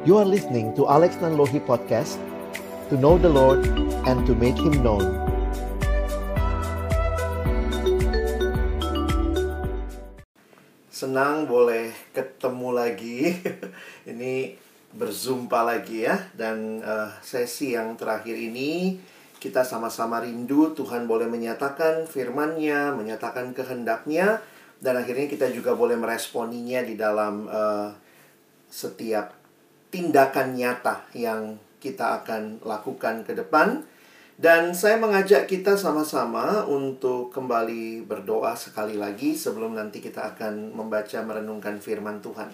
You are listening to Alex Nanlohi Podcast To know the Lord and to make Him known. Senang boleh ketemu lagi. Ini berzumpa lagi ya. Dan uh, sesi yang terakhir ini Kita sama-sama rindu Tuhan boleh menyatakan firman-Nya Menyatakan kehendaknya Dan akhirnya kita juga boleh meresponinya di dalam uh, setiap tindakan nyata yang kita akan lakukan ke depan. Dan saya mengajak kita sama-sama untuk kembali berdoa sekali lagi sebelum nanti kita akan membaca merenungkan firman Tuhan.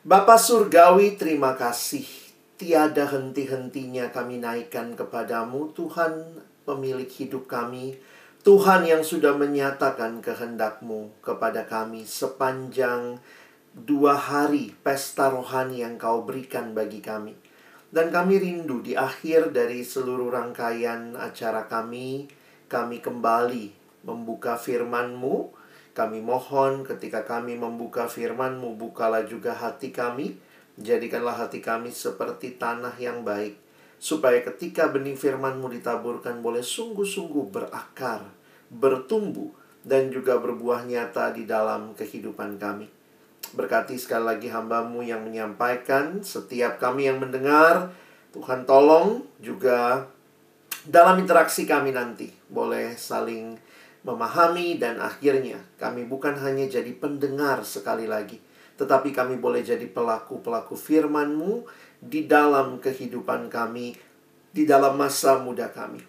Bapa Surgawi, terima kasih. Tiada henti-hentinya kami naikkan kepadamu, Tuhan pemilik hidup kami. Tuhan yang sudah menyatakan kehendakmu kepada kami sepanjang dua hari pesta rohani yang kau berikan bagi kami. Dan kami rindu di akhir dari seluruh rangkaian acara kami, kami kembali membuka firman-Mu. Kami mohon ketika kami membuka firman-Mu, bukalah juga hati kami. Jadikanlah hati kami seperti tanah yang baik. Supaya ketika benih firman-Mu ditaburkan boleh sungguh-sungguh berakar, bertumbuh, dan juga berbuah nyata di dalam kehidupan kami. Berkati sekali lagi hambamu yang menyampaikan. Setiap kami yang mendengar Tuhan tolong juga dalam interaksi kami nanti Boleh saling memahami dan akhirnya Kami bukan hanya jadi pendengar sekali lagi Tetapi kami boleh jadi pelaku-pelaku firmanmu Di dalam kehidupan kami Di dalam masa muda kami.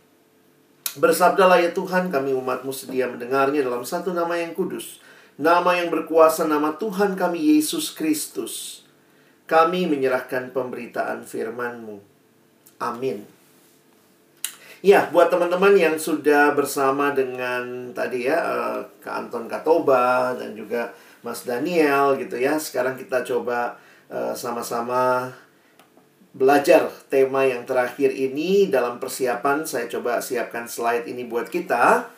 Bersabdalah ya Tuhan kami umatmu sedia mendengarnya dalam satu nama yang kudus nama yang berkuasa, nama Tuhan kami Yesus Kristus. Kami menyerahkan pemberitaan firman-Mu. Amin. Ya, buat teman-teman yang sudah bersama dengan tadi ya, uh, Kak Anton Katoba dan juga Mas Daniel gitu ya. Sekarang kita coba uh, sama-sama belajar tema yang terakhir ini dalam persiapan. Saya coba siapkan slide ini buat kita.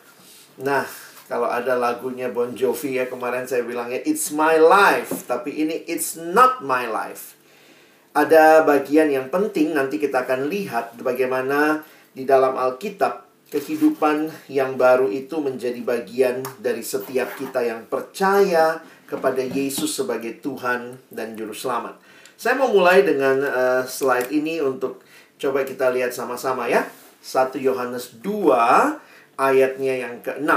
Nah, kalau ada lagunya Bon Jovi ya kemarin saya bilangnya It's my life Tapi ini It's not my life. Ada bagian yang penting nanti kita akan lihat Bagaimana di dalam Alkitab Kehidupan yang baru itu menjadi bagian dari setiap kita yang percaya Kepada Yesus sebagai Tuhan dan Juru Selamat. Saya mau mulai dengan uh, slide ini untuk coba kita lihat sama-sama ya. 1 Yohanes 2 ayatnya yang ke-6.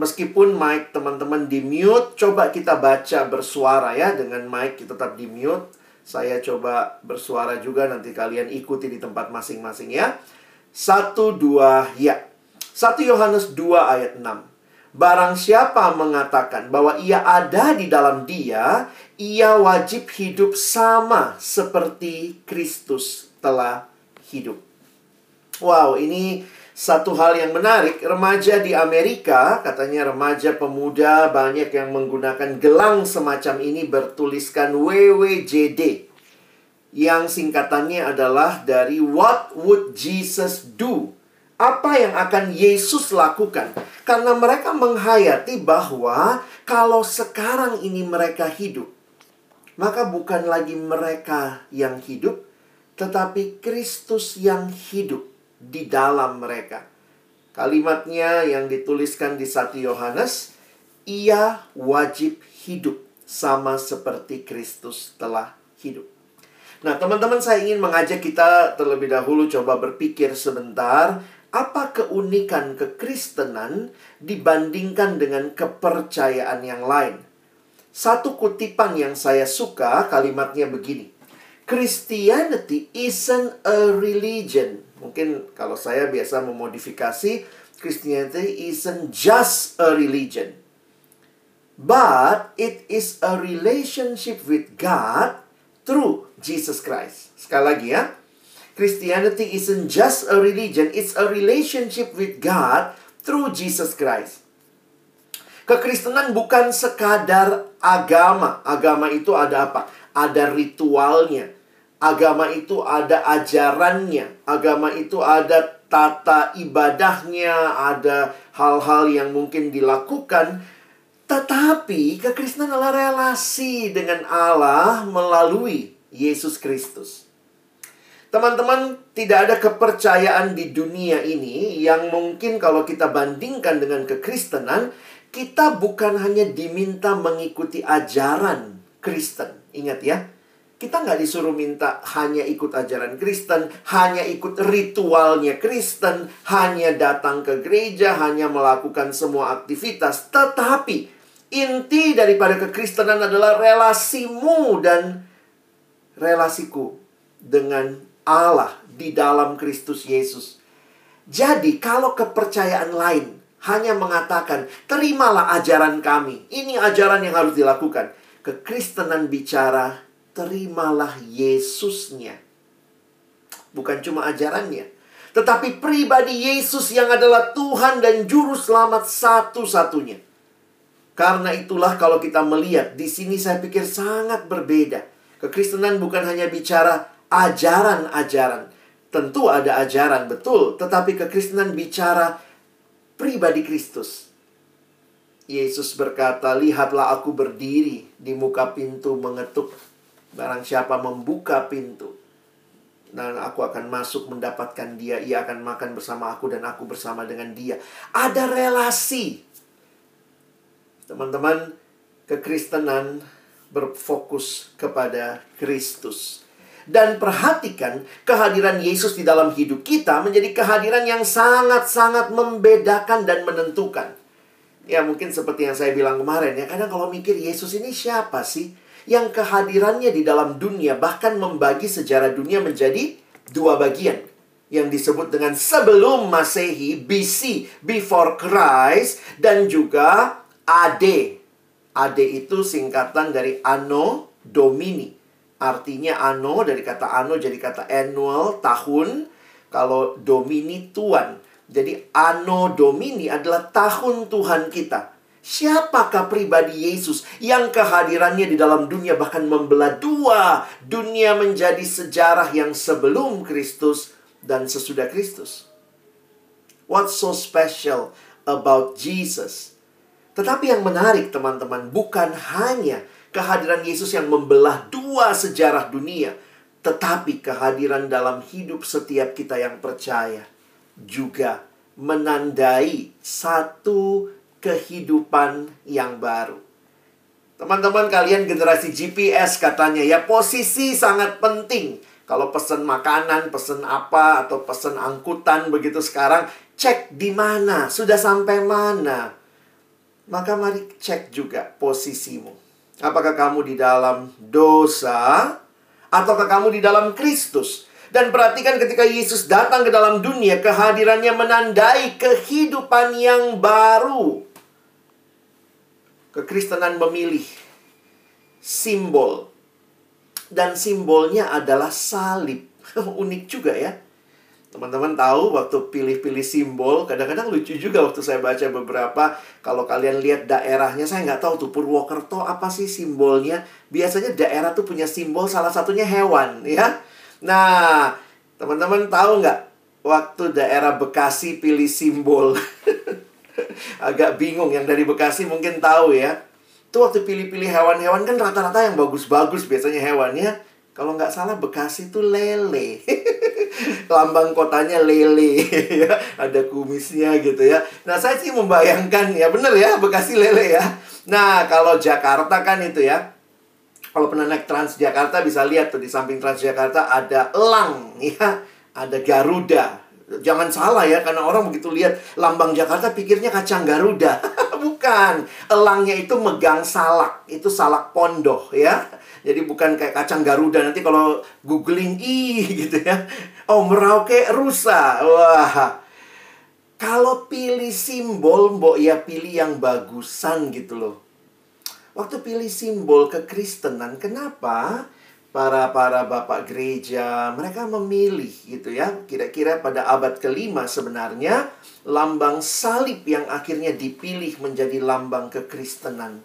Meskipun mic teman-teman di mute, coba kita baca bersuara ya dengan mic kita tetap di mute. Saya coba bersuara juga nanti kalian ikuti di tempat masing-masing ya. Satu dua ya. 1 Yohanes 2 ayat 6. Barang siapa mengatakan bahwa ia ada di dalam dia, ia wajib hidup sama seperti Kristus telah hidup. Wow, ini satu hal yang menarik, remaja di Amerika, katanya remaja pemuda banyak yang menggunakan gelang semacam ini bertuliskan WWJD. Yang singkatannya adalah dari What would Jesus do? Apa yang akan Yesus lakukan? Karena mereka menghayati bahwa kalau sekarang ini mereka hidup, maka bukan lagi mereka yang hidup, tetapi Kristus yang hidup di dalam mereka. Kalimatnya yang dituliskan di 1 Yohanes, ia wajib hidup sama seperti Kristus telah hidup. Nah, teman-teman saya ingin mengajak kita terlebih dahulu coba berpikir sebentar apa keunikan kekristenan dibandingkan dengan kepercayaan yang lain. Satu kutipan yang saya suka kalimatnya begini. Christianity isn't a religion Mungkin kalau saya biasa memodifikasi Christianity isn't just a religion. But it is a relationship with God through Jesus Christ. Sekali lagi ya. Christianity isn't just a religion, it's a relationship with God through Jesus Christ. Kekristenan bukan sekadar agama. Agama itu ada apa? Ada ritualnya, Agama itu ada ajarannya, agama itu ada tata ibadahnya, ada hal-hal yang mungkin dilakukan. Tetapi kekristenan adalah relasi dengan Allah melalui Yesus Kristus. Teman-teman, tidak ada kepercayaan di dunia ini yang mungkin kalau kita bandingkan dengan kekristenan, kita bukan hanya diminta mengikuti ajaran Kristen. Ingat ya, kita nggak disuruh minta hanya ikut ajaran Kristen, hanya ikut ritualnya Kristen, hanya datang ke gereja, hanya melakukan semua aktivitas. Tetapi inti daripada kekristenan adalah relasimu dan relasiku dengan Allah di dalam Kristus Yesus. Jadi, kalau kepercayaan lain hanya mengatakan, "Terimalah ajaran kami, ini ajaran yang harus dilakukan." Kekristenan bicara terimalah Yesusnya. Bukan cuma ajarannya, tetapi pribadi Yesus yang adalah Tuhan dan Juru Selamat satu-satunya. Karena itulah, kalau kita melihat di sini, saya pikir sangat berbeda. Kekristenan bukan hanya bicara ajaran-ajaran, tentu ada ajaran betul, tetapi kekristenan bicara pribadi Kristus. Yesus berkata, "Lihatlah, Aku berdiri di muka pintu mengetuk." Barang siapa membuka pintu dan aku akan masuk mendapatkan dia, ia akan makan bersama aku dan aku bersama dengan dia. Ada relasi. Teman-teman, kekristenan berfokus kepada Kristus. Dan perhatikan kehadiran Yesus di dalam hidup kita menjadi kehadiran yang sangat-sangat membedakan dan menentukan. Ya mungkin seperti yang saya bilang kemarin ya, kadang kalau mikir Yesus ini siapa sih? Yang kehadirannya di dalam dunia bahkan membagi sejarah dunia menjadi dua bagian yang disebut dengan sebelum Masehi BC before Christ dan juga AD. AD itu singkatan dari Anno Domini. Artinya anno dari kata anno jadi kata annual tahun kalau domini tuan. Jadi anno domini adalah tahun Tuhan kita. Siapakah pribadi Yesus yang kehadirannya di dalam dunia bahkan membelah dua dunia menjadi sejarah yang sebelum Kristus dan sesudah Kristus? What's so special about Jesus? Tetapi yang menarik teman-teman bukan hanya kehadiran Yesus yang membelah dua sejarah dunia, tetapi kehadiran dalam hidup setiap kita yang percaya juga menandai satu kehidupan yang baru. Teman-teman kalian generasi GPS katanya ya posisi sangat penting. Kalau pesen makanan, pesen apa atau pesen angkutan begitu sekarang cek di mana, sudah sampai mana. Maka mari cek juga posisimu. Apakah kamu di dalam dosa ataukah kamu di dalam Kristus? Dan perhatikan ketika Yesus datang ke dalam dunia, kehadirannya menandai kehidupan yang baru kekristenan memilih simbol dan simbolnya adalah salib. Unik juga ya. Teman-teman tahu waktu pilih-pilih simbol, kadang-kadang lucu juga waktu saya baca beberapa. Kalau kalian lihat daerahnya, saya nggak tahu tuh Purwokerto apa sih simbolnya. Biasanya daerah tuh punya simbol, salah satunya hewan ya. Nah, teman-teman tahu nggak waktu daerah Bekasi pilih simbol agak bingung yang dari Bekasi mungkin tahu ya. Itu waktu pilih-pilih hewan-hewan kan rata-rata yang bagus-bagus biasanya hewannya. Kalau nggak salah Bekasi itu lele. Lambang kotanya lele ya. Ada kumisnya gitu ya. Nah, saya sih membayangkan ya bener ya Bekasi lele ya. Nah, kalau Jakarta kan itu ya. Kalau pernah naik Transjakarta bisa lihat tuh di samping Transjakarta ada elang ya. Ada Garuda, Jangan salah ya, karena orang begitu lihat lambang Jakarta pikirnya kacang Garuda. bukan. Elangnya itu megang salak. Itu salak pondok ya. Jadi bukan kayak kacang Garuda. Nanti kalau googling, ih gitu ya. Oh, Merauke rusa. Wah. Kalau pilih simbol, mbok ya pilih yang bagusan gitu loh. Waktu pilih simbol kekristenan, kenapa? Para para bapak gereja mereka memilih gitu ya kira-kira pada abad kelima sebenarnya lambang salib yang akhirnya dipilih menjadi lambang kekristenan.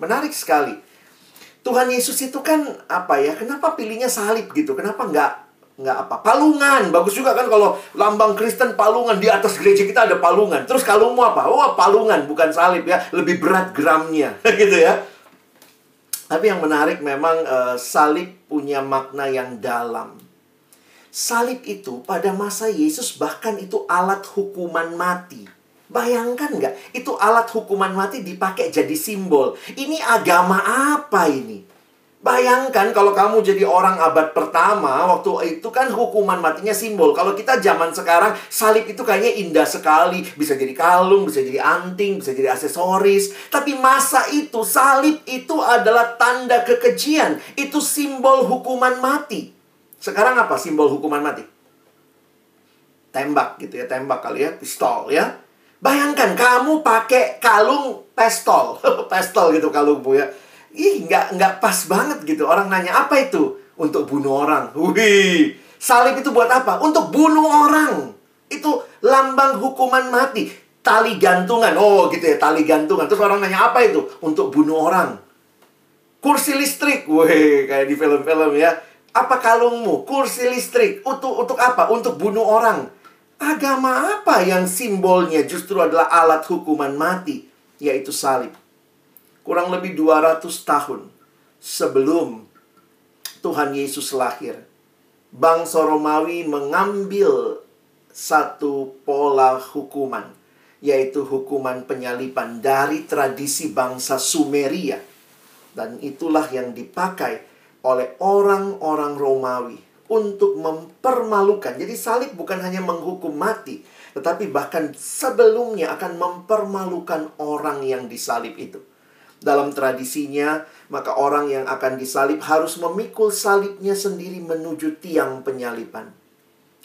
Menarik sekali. Tuhan Yesus itu kan apa ya kenapa pilihnya salib gitu? Kenapa nggak nggak apa palungan? Bagus juga kan kalau lambang Kristen palungan di atas gereja kita ada palungan. Terus kalungmu apa? Oh palungan bukan salib ya lebih berat gramnya gitu ya Tapi yang menarik memang uh, salib punya makna yang dalam. Salib itu pada masa Yesus bahkan itu alat hukuman mati. Bayangkan nggak? Itu alat hukuman mati dipakai jadi simbol. Ini agama apa ini? Bayangkan kalau kamu jadi orang abad pertama, waktu itu kan hukuman matinya simbol. Kalau kita zaman sekarang, salib itu kayaknya indah sekali. Bisa jadi kalung, bisa jadi anting, bisa jadi aksesoris. Tapi masa itu, salib itu adalah tanda kekejian. Itu simbol hukuman mati. Sekarang apa simbol hukuman mati? Tembak gitu ya, tembak kali ya, pistol ya. Bayangkan kamu pakai kalung pistol, pistol gitu kalungmu ya ih nggak nggak pas banget gitu. Orang nanya apa itu? Untuk bunuh orang. Wih salib itu buat apa? Untuk bunuh orang. Itu lambang hukuman mati. Tali gantungan. Oh gitu ya tali gantungan. Terus orang nanya apa itu? Untuk bunuh orang. Kursi listrik. Wih kayak di film-film ya. Apa kalungmu? Kursi listrik. Untuk untuk apa? Untuk bunuh orang. Agama apa yang simbolnya justru adalah alat hukuman mati? Yaitu salib kurang lebih 200 tahun sebelum Tuhan Yesus lahir. Bangsa Romawi mengambil satu pola hukuman, yaitu hukuman penyalipan dari tradisi bangsa Sumeria. Dan itulah yang dipakai oleh orang-orang Romawi untuk mempermalukan. Jadi salib bukan hanya menghukum mati, tetapi bahkan sebelumnya akan mempermalukan orang yang disalib itu. Dalam tradisinya, maka orang yang akan disalib harus memikul salibnya sendiri menuju tiang penyalipan.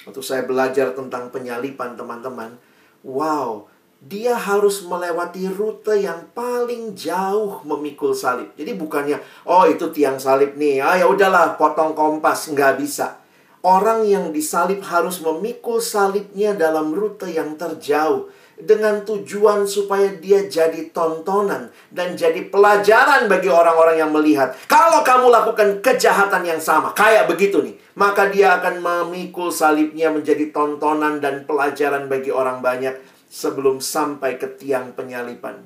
Waktu saya belajar tentang penyalipan, teman-teman, wow, dia harus melewati rute yang paling jauh memikul salib. Jadi bukannya, oh itu tiang salib nih, ah ya udahlah potong kompas, nggak bisa. Orang yang disalib harus memikul salibnya dalam rute yang terjauh dengan tujuan supaya dia jadi tontonan dan jadi pelajaran bagi orang-orang yang melihat. Kalau kamu lakukan kejahatan yang sama, kayak begitu nih, maka dia akan memikul salibnya menjadi tontonan dan pelajaran bagi orang banyak sebelum sampai ke tiang penyalipan.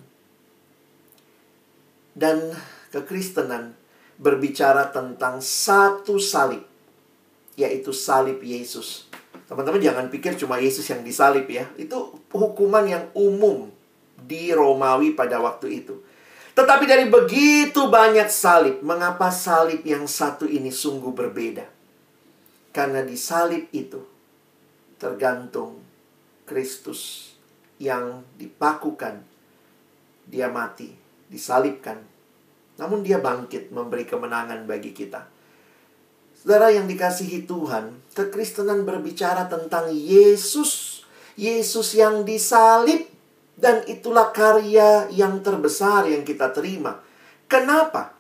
Dan kekristenan berbicara tentang satu salib, yaitu salib Yesus. Teman-teman jangan pikir cuma Yesus yang disalib ya. Itu hukuman yang umum di Romawi pada waktu itu. Tetapi dari begitu banyak salib, mengapa salib yang satu ini sungguh berbeda? Karena di salib itu tergantung Kristus yang dipakukan. Dia mati, disalibkan. Namun dia bangkit memberi kemenangan bagi kita. Saudara yang dikasihi Tuhan, kekristenan berbicara tentang Yesus. Yesus yang disalib. Dan itulah karya yang terbesar yang kita terima. Kenapa?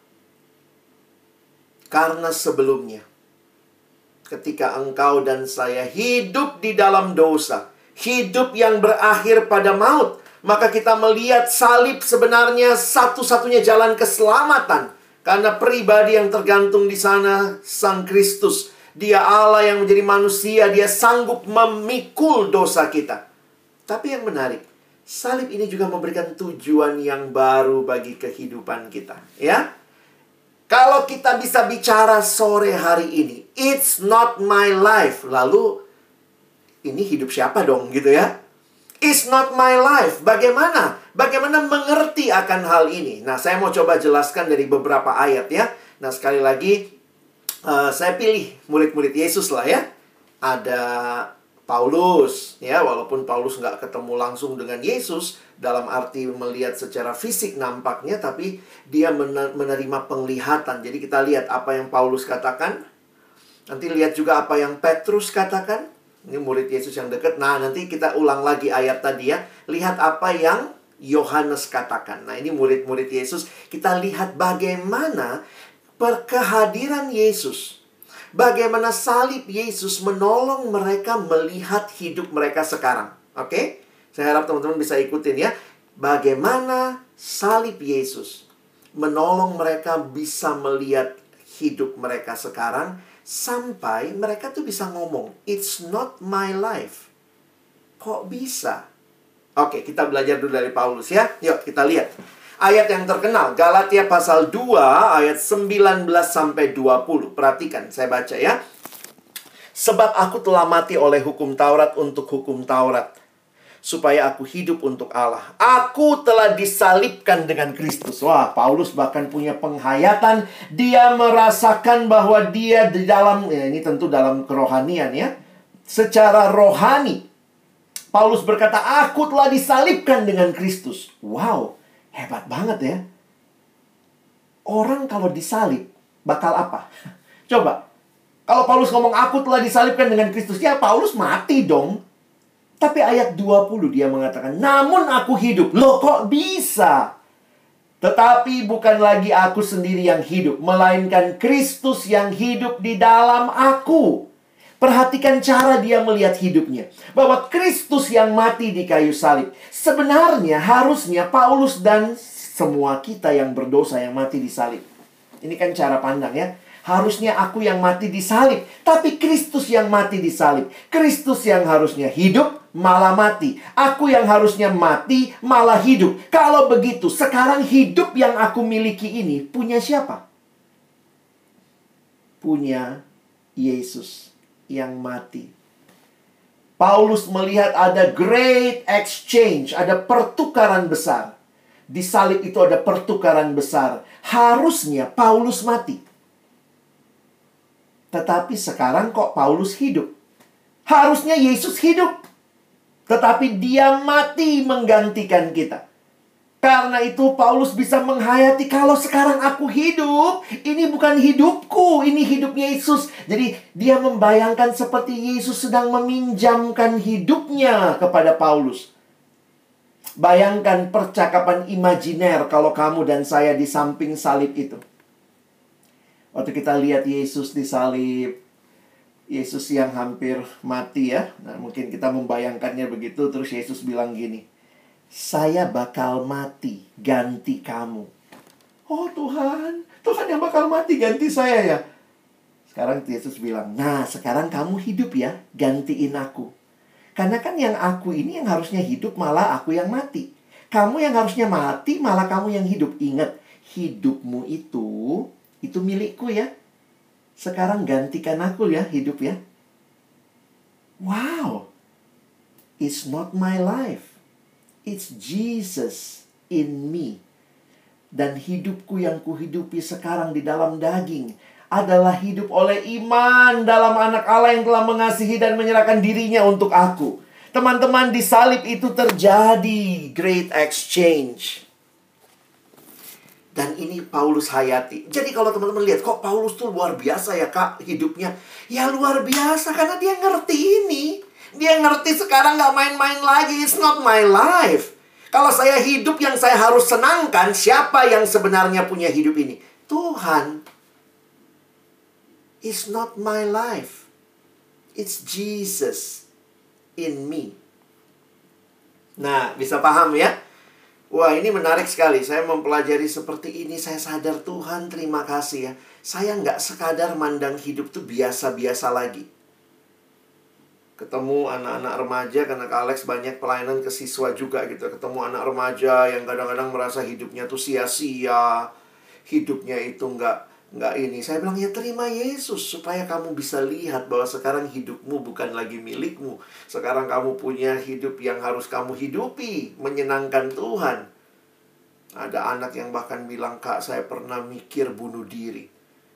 Karena sebelumnya, ketika engkau dan saya hidup di dalam dosa, hidup yang berakhir pada maut, maka kita melihat salib sebenarnya satu-satunya jalan keselamatan karena pribadi yang tergantung di sana Sang Kristus. Dia Allah yang menjadi manusia, dia sanggup memikul dosa kita. Tapi yang menarik, salib ini juga memberikan tujuan yang baru bagi kehidupan kita, ya. Kalau kita bisa bicara sore hari ini, it's not my life. Lalu ini hidup siapa dong gitu ya? It's not my life. Bagaimana? Bagaimana mengerti akan hal ini? Nah, saya mau coba jelaskan dari beberapa ayat ya. Nah, sekali lagi, uh, saya pilih murid-murid Yesus lah ya. Ada Paulus, ya, walaupun Paulus nggak ketemu langsung dengan Yesus, dalam arti melihat secara fisik nampaknya, tapi dia menerima penglihatan. Jadi kita lihat apa yang Paulus katakan, nanti lihat juga apa yang Petrus katakan, ini murid Yesus yang dekat. Nah, nanti kita ulang lagi ayat tadi ya. Lihat apa yang Yohanes katakan. Nah, ini murid-murid Yesus. Kita lihat bagaimana perkehadiran Yesus. Bagaimana salib Yesus menolong mereka melihat hidup mereka sekarang. Oke? Okay? Saya harap teman-teman bisa ikutin ya. Bagaimana salib Yesus menolong mereka bisa melihat hidup mereka sekarang sampai mereka tuh bisa ngomong, "It's not my life." Kok bisa? Oke, kita belajar dulu dari Paulus ya. Yuk, kita lihat. Ayat yang terkenal, Galatia pasal 2 ayat 19 sampai 20. Perhatikan, saya baca ya. Sebab aku telah mati oleh hukum Taurat untuk hukum Taurat, supaya aku hidup untuk Allah. Aku telah disalibkan dengan Kristus. Wah, Paulus bahkan punya penghayatan. Dia merasakan bahwa dia di dalam, ya ini tentu dalam kerohanian ya. Secara rohani. Paulus berkata, aku telah disalibkan dengan Kristus. Wow, hebat banget ya. Orang kalau disalib, bakal apa? Coba, kalau Paulus ngomong aku telah disalibkan dengan Kristus, ya Paulus mati dong. Tapi ayat 20 dia mengatakan, namun aku hidup. Loh kok bisa? Tetapi bukan lagi aku sendiri yang hidup, melainkan Kristus yang hidup di dalam aku. Perhatikan cara dia melihat hidupnya. Bahwa Kristus yang mati di kayu salib. Sebenarnya harusnya Paulus dan semua kita yang berdosa yang mati di salib. Ini kan cara pandang ya. Harusnya aku yang mati di salib, tapi Kristus yang mati di salib. Kristus yang harusnya hidup malah mati. Aku yang harusnya mati malah hidup. Kalau begitu, sekarang hidup yang aku miliki ini punya siapa? Punya Yesus yang mati. Paulus melihat ada great exchange, ada pertukaran besar. Di salib itu ada pertukaran besar. Harusnya Paulus mati. Tetapi sekarang kok Paulus hidup? Harusnya Yesus hidup. Tetapi dia mati menggantikan kita. Karena itu Paulus bisa menghayati kalau sekarang aku hidup, ini bukan hidupku, ini hidup Yesus. Jadi dia membayangkan seperti Yesus sedang meminjamkan hidupnya kepada Paulus. Bayangkan percakapan imajiner kalau kamu dan saya di samping salib itu. Waktu kita lihat Yesus disalib, Yesus yang hampir mati ya. Nah, mungkin kita membayangkannya begitu terus Yesus bilang gini, "Saya bakal mati ganti kamu." Oh Tuhan, Tuhan yang bakal mati ganti saya ya. Sekarang Yesus bilang, "Nah, sekarang kamu hidup ya, gantiin aku." Karena kan yang aku ini yang harusnya hidup malah aku yang mati. Kamu yang harusnya mati malah kamu yang hidup. Ingat, hidupmu itu itu milikku ya. Sekarang gantikan aku ya hidup ya. Wow. It's not my life. It's Jesus in me. Dan hidupku yang kuhidupi sekarang di dalam daging adalah hidup oleh iman dalam anak Allah yang telah mengasihi dan menyerahkan dirinya untuk aku. Teman-teman, di salib itu terjadi great exchange. Dan ini Paulus hayati. Jadi kalau teman-teman lihat, kok Paulus tuh luar biasa ya kak hidupnya. Ya luar biasa karena dia ngerti ini. Dia ngerti sekarang gak main-main lagi. It's not my life. Kalau saya hidup yang saya harus senangkan, siapa yang sebenarnya punya hidup ini? Tuhan. It's not my life. It's Jesus in me. Nah, bisa paham ya? Wah ini menarik sekali. Saya mempelajari seperti ini. Saya sadar Tuhan terima kasih ya. Saya nggak sekadar mandang hidup tuh biasa-biasa lagi. Ketemu anak-anak remaja karena Kak Alex banyak pelayanan ke siswa juga gitu. Ketemu anak remaja yang kadang-kadang merasa hidupnya tuh sia-sia. Hidupnya itu nggak nggak ini. Saya bilang ya terima Yesus supaya kamu bisa lihat bahwa sekarang hidupmu bukan lagi milikmu. Sekarang kamu punya hidup yang harus kamu hidupi, menyenangkan Tuhan. Ada anak yang bahkan bilang, "Kak, saya pernah mikir bunuh diri."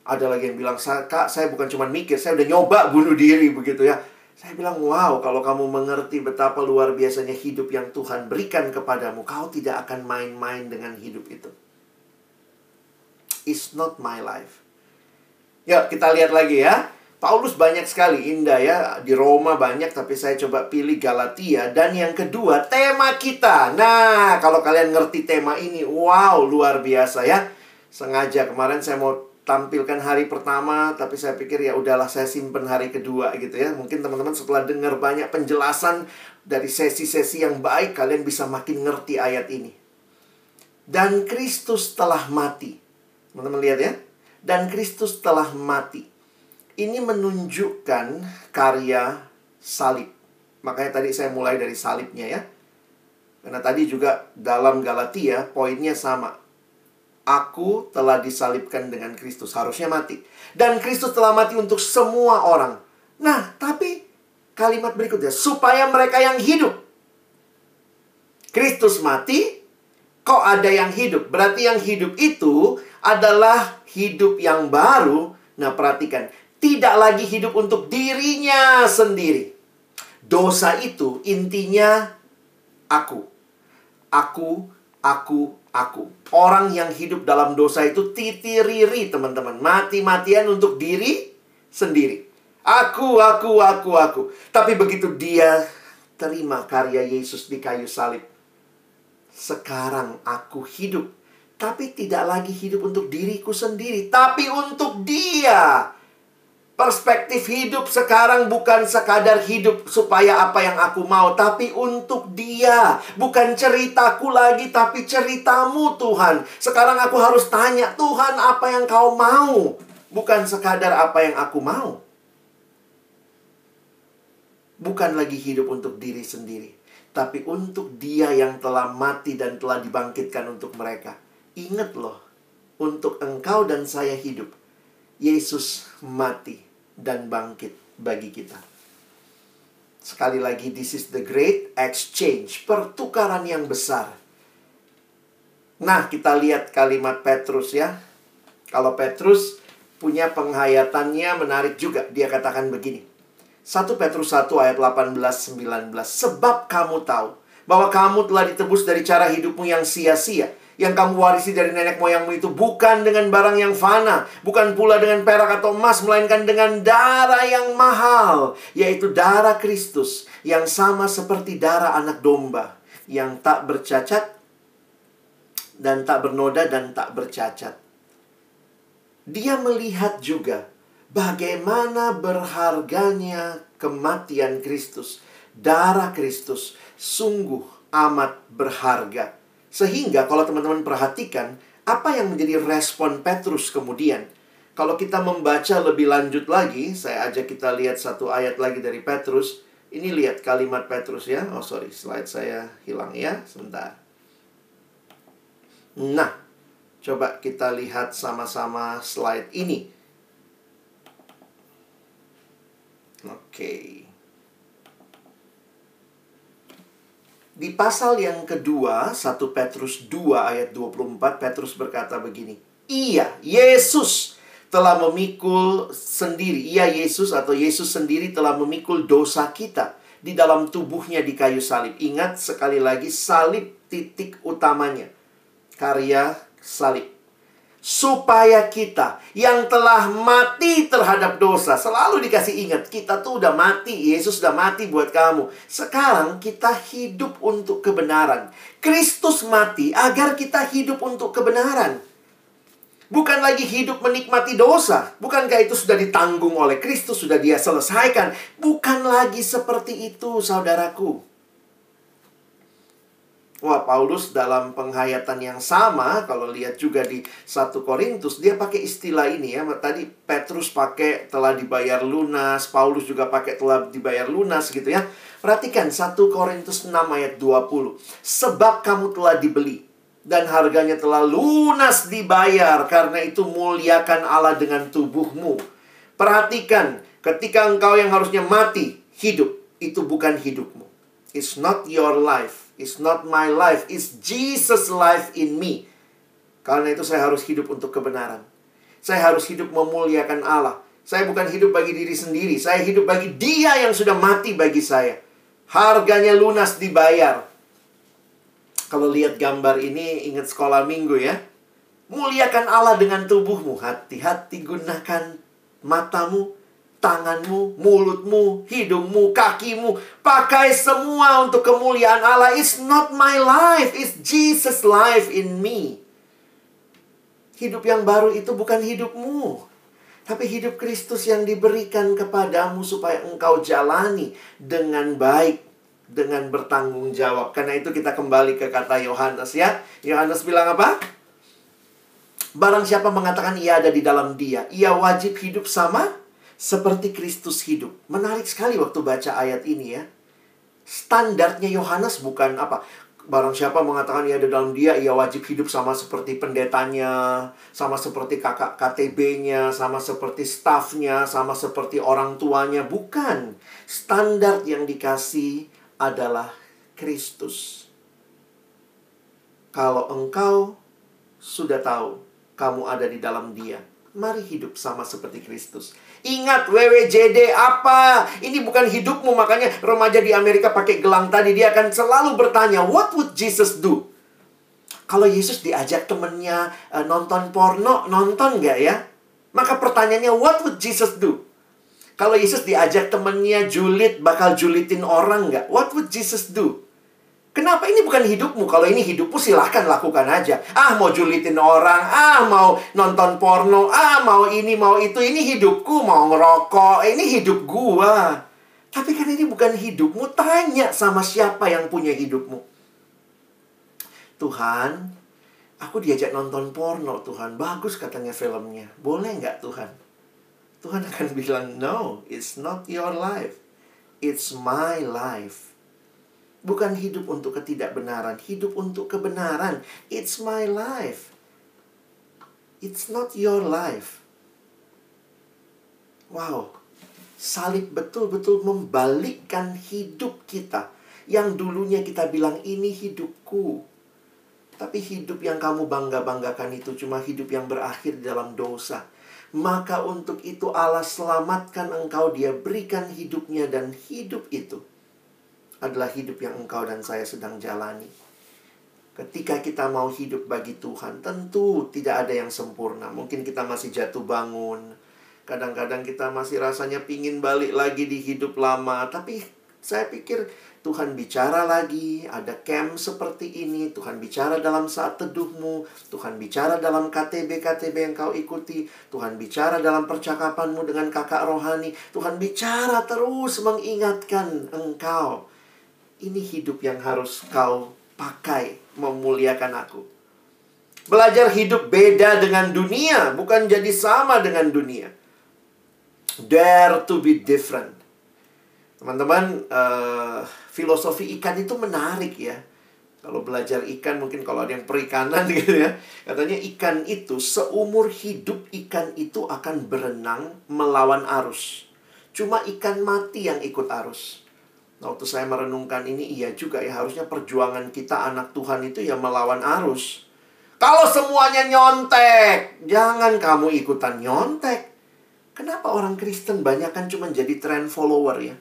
Ada lagi yang bilang, "Kak, saya bukan cuma mikir, saya udah nyoba bunuh diri begitu ya." Saya bilang, wow, kalau kamu mengerti betapa luar biasanya hidup yang Tuhan berikan kepadamu, kau tidak akan main-main dengan hidup itu is not my life. Ya, kita lihat lagi ya. Paulus banyak sekali indah ya di Roma banyak tapi saya coba pilih Galatia dan yang kedua tema kita. Nah, kalau kalian ngerti tema ini, wow luar biasa ya. Sengaja kemarin saya mau tampilkan hari pertama tapi saya pikir ya udahlah saya simpen hari kedua gitu ya. Mungkin teman-teman setelah dengar banyak penjelasan dari sesi-sesi yang baik kalian bisa makin ngerti ayat ini. Dan Kristus telah mati Teman-teman lihat ya. Dan Kristus telah mati. Ini menunjukkan karya salib. Makanya tadi saya mulai dari salibnya ya. Karena tadi juga dalam Galatia poinnya sama. Aku telah disalibkan dengan Kristus, harusnya mati. Dan Kristus telah mati untuk semua orang. Nah, tapi kalimat berikutnya, supaya mereka yang hidup. Kristus mati, kok ada yang hidup? Berarti yang hidup itu adalah hidup yang baru. Nah, perhatikan, tidak lagi hidup untuk dirinya sendiri. Dosa itu intinya aku. Aku, aku, aku. Orang yang hidup dalam dosa itu titiriri, teman-teman. Mati-matian untuk diri sendiri. Aku, aku, aku, aku. Tapi begitu dia terima karya Yesus di kayu salib. Sekarang aku hidup. Tapi tidak lagi hidup untuk diriku sendiri. Tapi untuk dia Perspektif hidup sekarang bukan sekadar hidup supaya apa yang aku mau, tapi untuk Dia. Bukan ceritaku lagi, tapi ceritamu, Tuhan. Sekarang aku harus tanya, Tuhan, apa yang Kau mau? Bukan sekadar apa yang aku mau. Bukan lagi hidup untuk diri sendiri, tapi untuk Dia yang telah mati dan telah dibangkitkan untuk mereka. Ingat loh, untuk engkau dan saya hidup, Yesus mati dan bangkit bagi kita. Sekali lagi, this is the great exchange, pertukaran yang besar. Nah, kita lihat kalimat Petrus ya. Kalau Petrus punya penghayatannya menarik juga. Dia katakan begini. 1 Petrus 1 ayat 18-19. Sebab kamu tahu bahwa kamu telah ditebus dari cara hidupmu yang sia-sia yang kamu warisi dari nenek moyangmu itu bukan dengan barang yang fana, bukan pula dengan perak atau emas, melainkan dengan darah yang mahal, yaitu darah Kristus yang sama seperti darah anak domba yang tak bercacat dan tak bernoda dan tak bercacat. Dia melihat juga bagaimana berharganya kematian Kristus, darah Kristus sungguh amat berharga. Sehingga kalau teman-teman perhatikan, apa yang menjadi respon Petrus kemudian? Kalau kita membaca lebih lanjut lagi, saya ajak kita lihat satu ayat lagi dari Petrus. Ini lihat kalimat Petrus ya. Oh sorry, slide saya hilang ya. Sebentar. Nah, coba kita lihat sama-sama slide ini. Oke. Okay. Di pasal yang kedua, 1 Petrus 2 ayat 24, Petrus berkata begini. Iya, Yesus telah memikul sendiri. Iya, Yesus atau Yesus sendiri telah memikul dosa kita di dalam tubuhnya di kayu salib. Ingat sekali lagi, salib titik utamanya. Karya salib supaya kita yang telah mati terhadap dosa selalu dikasih ingat kita tuh udah mati Yesus udah mati buat kamu. Sekarang kita hidup untuk kebenaran. Kristus mati agar kita hidup untuk kebenaran. Bukan lagi hidup menikmati dosa. Bukankah itu sudah ditanggung oleh Kristus sudah dia selesaikan? Bukan lagi seperti itu saudaraku Wah, Paulus dalam penghayatan yang sama, kalau lihat juga di 1 Korintus, dia pakai istilah ini ya. Tadi Petrus pakai telah dibayar lunas, Paulus juga pakai telah dibayar lunas gitu ya. Perhatikan 1 Korintus 6 ayat 20. Sebab kamu telah dibeli dan harganya telah lunas dibayar, karena itu muliakan Allah dengan tubuhmu. Perhatikan, ketika engkau yang harusnya mati, hidup, itu bukan hidupmu. It's not your life It's not my life, it's Jesus life in me. Karena itu saya harus hidup untuk kebenaran. Saya harus hidup memuliakan Allah. Saya bukan hidup bagi diri sendiri, saya hidup bagi Dia yang sudah mati bagi saya. Harganya lunas dibayar. Kalau lihat gambar ini ingat sekolah minggu ya. Muliakan Allah dengan tubuhmu. Hati-hati gunakan matamu tanganmu, mulutmu, hidungmu, kakimu. Pakai semua untuk kemuliaan Allah. It's not my life, it's Jesus' life in me. Hidup yang baru itu bukan hidupmu. Tapi hidup Kristus yang diberikan kepadamu supaya engkau jalani dengan baik. Dengan bertanggung jawab. Karena itu kita kembali ke kata Yohanes ya. Yohanes bilang apa? Barang siapa mengatakan ia ada di dalam dia. Ia wajib hidup sama seperti Kristus hidup. Menarik sekali waktu baca ayat ini ya. Standarnya Yohanes bukan apa? barang siapa mengatakan ia ada dalam dia, ia wajib hidup sama seperti pendetanya, sama seperti kakak KTB-nya, sama seperti stafnya, sama seperti orang tuanya. Bukan. Standar yang dikasih adalah Kristus. Kalau engkau sudah tahu kamu ada di dalam dia, mari hidup sama seperti Kristus. Ingat WWJD apa? Ini bukan hidupmu makanya remaja di Amerika pakai gelang tadi dia akan selalu bertanya, what would Jesus do? Kalau Yesus diajak temennya uh, nonton porno, nonton nggak ya? Maka pertanyaannya, what would Jesus do? Kalau Yesus diajak temennya julid, bakal julitin orang nggak? What would Jesus do? Kenapa ini bukan hidupmu? Kalau ini hidupmu silahkan lakukan aja. Ah mau julitin orang, ah mau nonton porno, ah mau ini mau itu. Ini hidupku mau ngerokok, ini hidup gua. Tapi kan ini bukan hidupmu. Tanya sama siapa yang punya hidupmu. Tuhan, aku diajak nonton porno Tuhan. Bagus katanya filmnya. Boleh nggak Tuhan? Tuhan akan bilang, no, it's not your life. It's my life. Bukan hidup untuk ketidakbenaran, hidup untuk kebenaran. It's my life. It's not your life. Wow. Salib betul-betul membalikkan hidup kita. Yang dulunya kita bilang ini hidupku. Tapi hidup yang kamu bangga-banggakan itu cuma hidup yang berakhir dalam dosa. Maka untuk itu Allah selamatkan engkau, dia berikan hidupnya dan hidup itu adalah hidup yang engkau dan saya sedang jalani. Ketika kita mau hidup bagi Tuhan, tentu tidak ada yang sempurna. Mungkin kita masih jatuh bangun. Kadang-kadang kita masih rasanya pingin balik lagi di hidup lama. Tapi saya pikir Tuhan bicara lagi, ada camp seperti ini, Tuhan bicara dalam saat teduhmu, Tuhan bicara dalam KTB-KTB yang kau ikuti, Tuhan bicara dalam percakapanmu dengan kakak rohani, Tuhan bicara terus mengingatkan engkau ini hidup yang harus kau pakai memuliakan aku. Belajar hidup beda dengan dunia, bukan jadi sama dengan dunia. Dare to be different. Teman-teman, uh, filosofi ikan itu menarik ya. Kalau belajar ikan, mungkin kalau ada yang perikanan gitu ya. Katanya ikan itu, seumur hidup ikan itu akan berenang melawan arus. Cuma ikan mati yang ikut arus. Waktu saya merenungkan ini, iya juga ya, harusnya perjuangan kita anak Tuhan itu ya melawan arus. Kalau semuanya nyontek, jangan kamu ikutan nyontek. Kenapa orang Kristen banyak kan cuma jadi trend follower ya?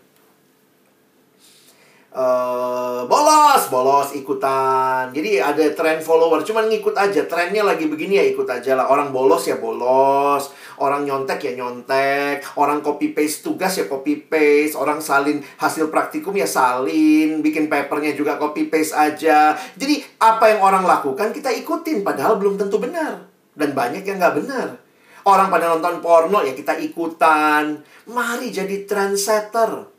Uh, bolos, bolos ikutan. Jadi ada trend follower, cuman ngikut aja. Trennya lagi begini ya ikut aja lah. Orang bolos ya bolos, orang nyontek ya nyontek, orang copy paste tugas ya copy paste, orang salin hasil praktikum ya salin, bikin papernya juga copy paste aja. Jadi apa yang orang lakukan kita ikutin, padahal belum tentu benar dan banyak yang nggak benar. Orang pada nonton porno ya kita ikutan. Mari jadi trendsetter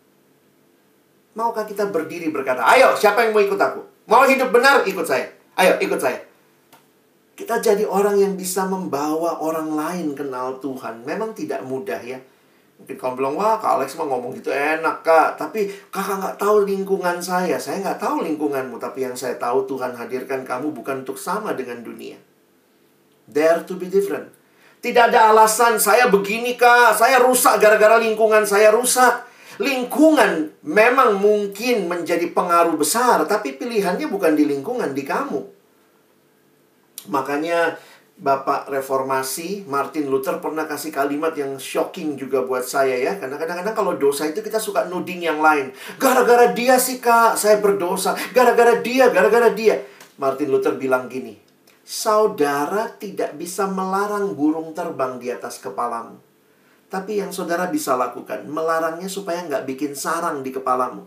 Maukah kita berdiri berkata, ayo siapa yang mau ikut aku? Mau hidup benar, ikut saya. Ayo, ikut saya. Kita jadi orang yang bisa membawa orang lain kenal Tuhan. Memang tidak mudah ya. Mungkin kamu bilang, wah Kak Alex mah ngomong gitu enak Kak. Tapi kakak nggak tahu lingkungan saya. Saya nggak tahu lingkunganmu. Tapi yang saya tahu Tuhan hadirkan kamu bukan untuk sama dengan dunia. Dare to be different. Tidak ada alasan saya begini kak. Saya rusak gara-gara lingkungan saya rusak. Lingkungan memang mungkin menjadi pengaruh besar, tapi pilihannya bukan di lingkungan, di kamu. Makanya Bapak Reformasi Martin Luther pernah kasih kalimat yang shocking juga buat saya ya. Karena kadang-kadang kalau dosa itu kita suka nuding yang lain. Gara-gara dia sih kak, saya berdosa. Gara-gara dia, gara-gara dia. Martin Luther bilang gini, Saudara tidak bisa melarang burung terbang di atas kepalamu. Tapi yang saudara bisa lakukan, melarangnya supaya nggak bikin sarang di kepalamu.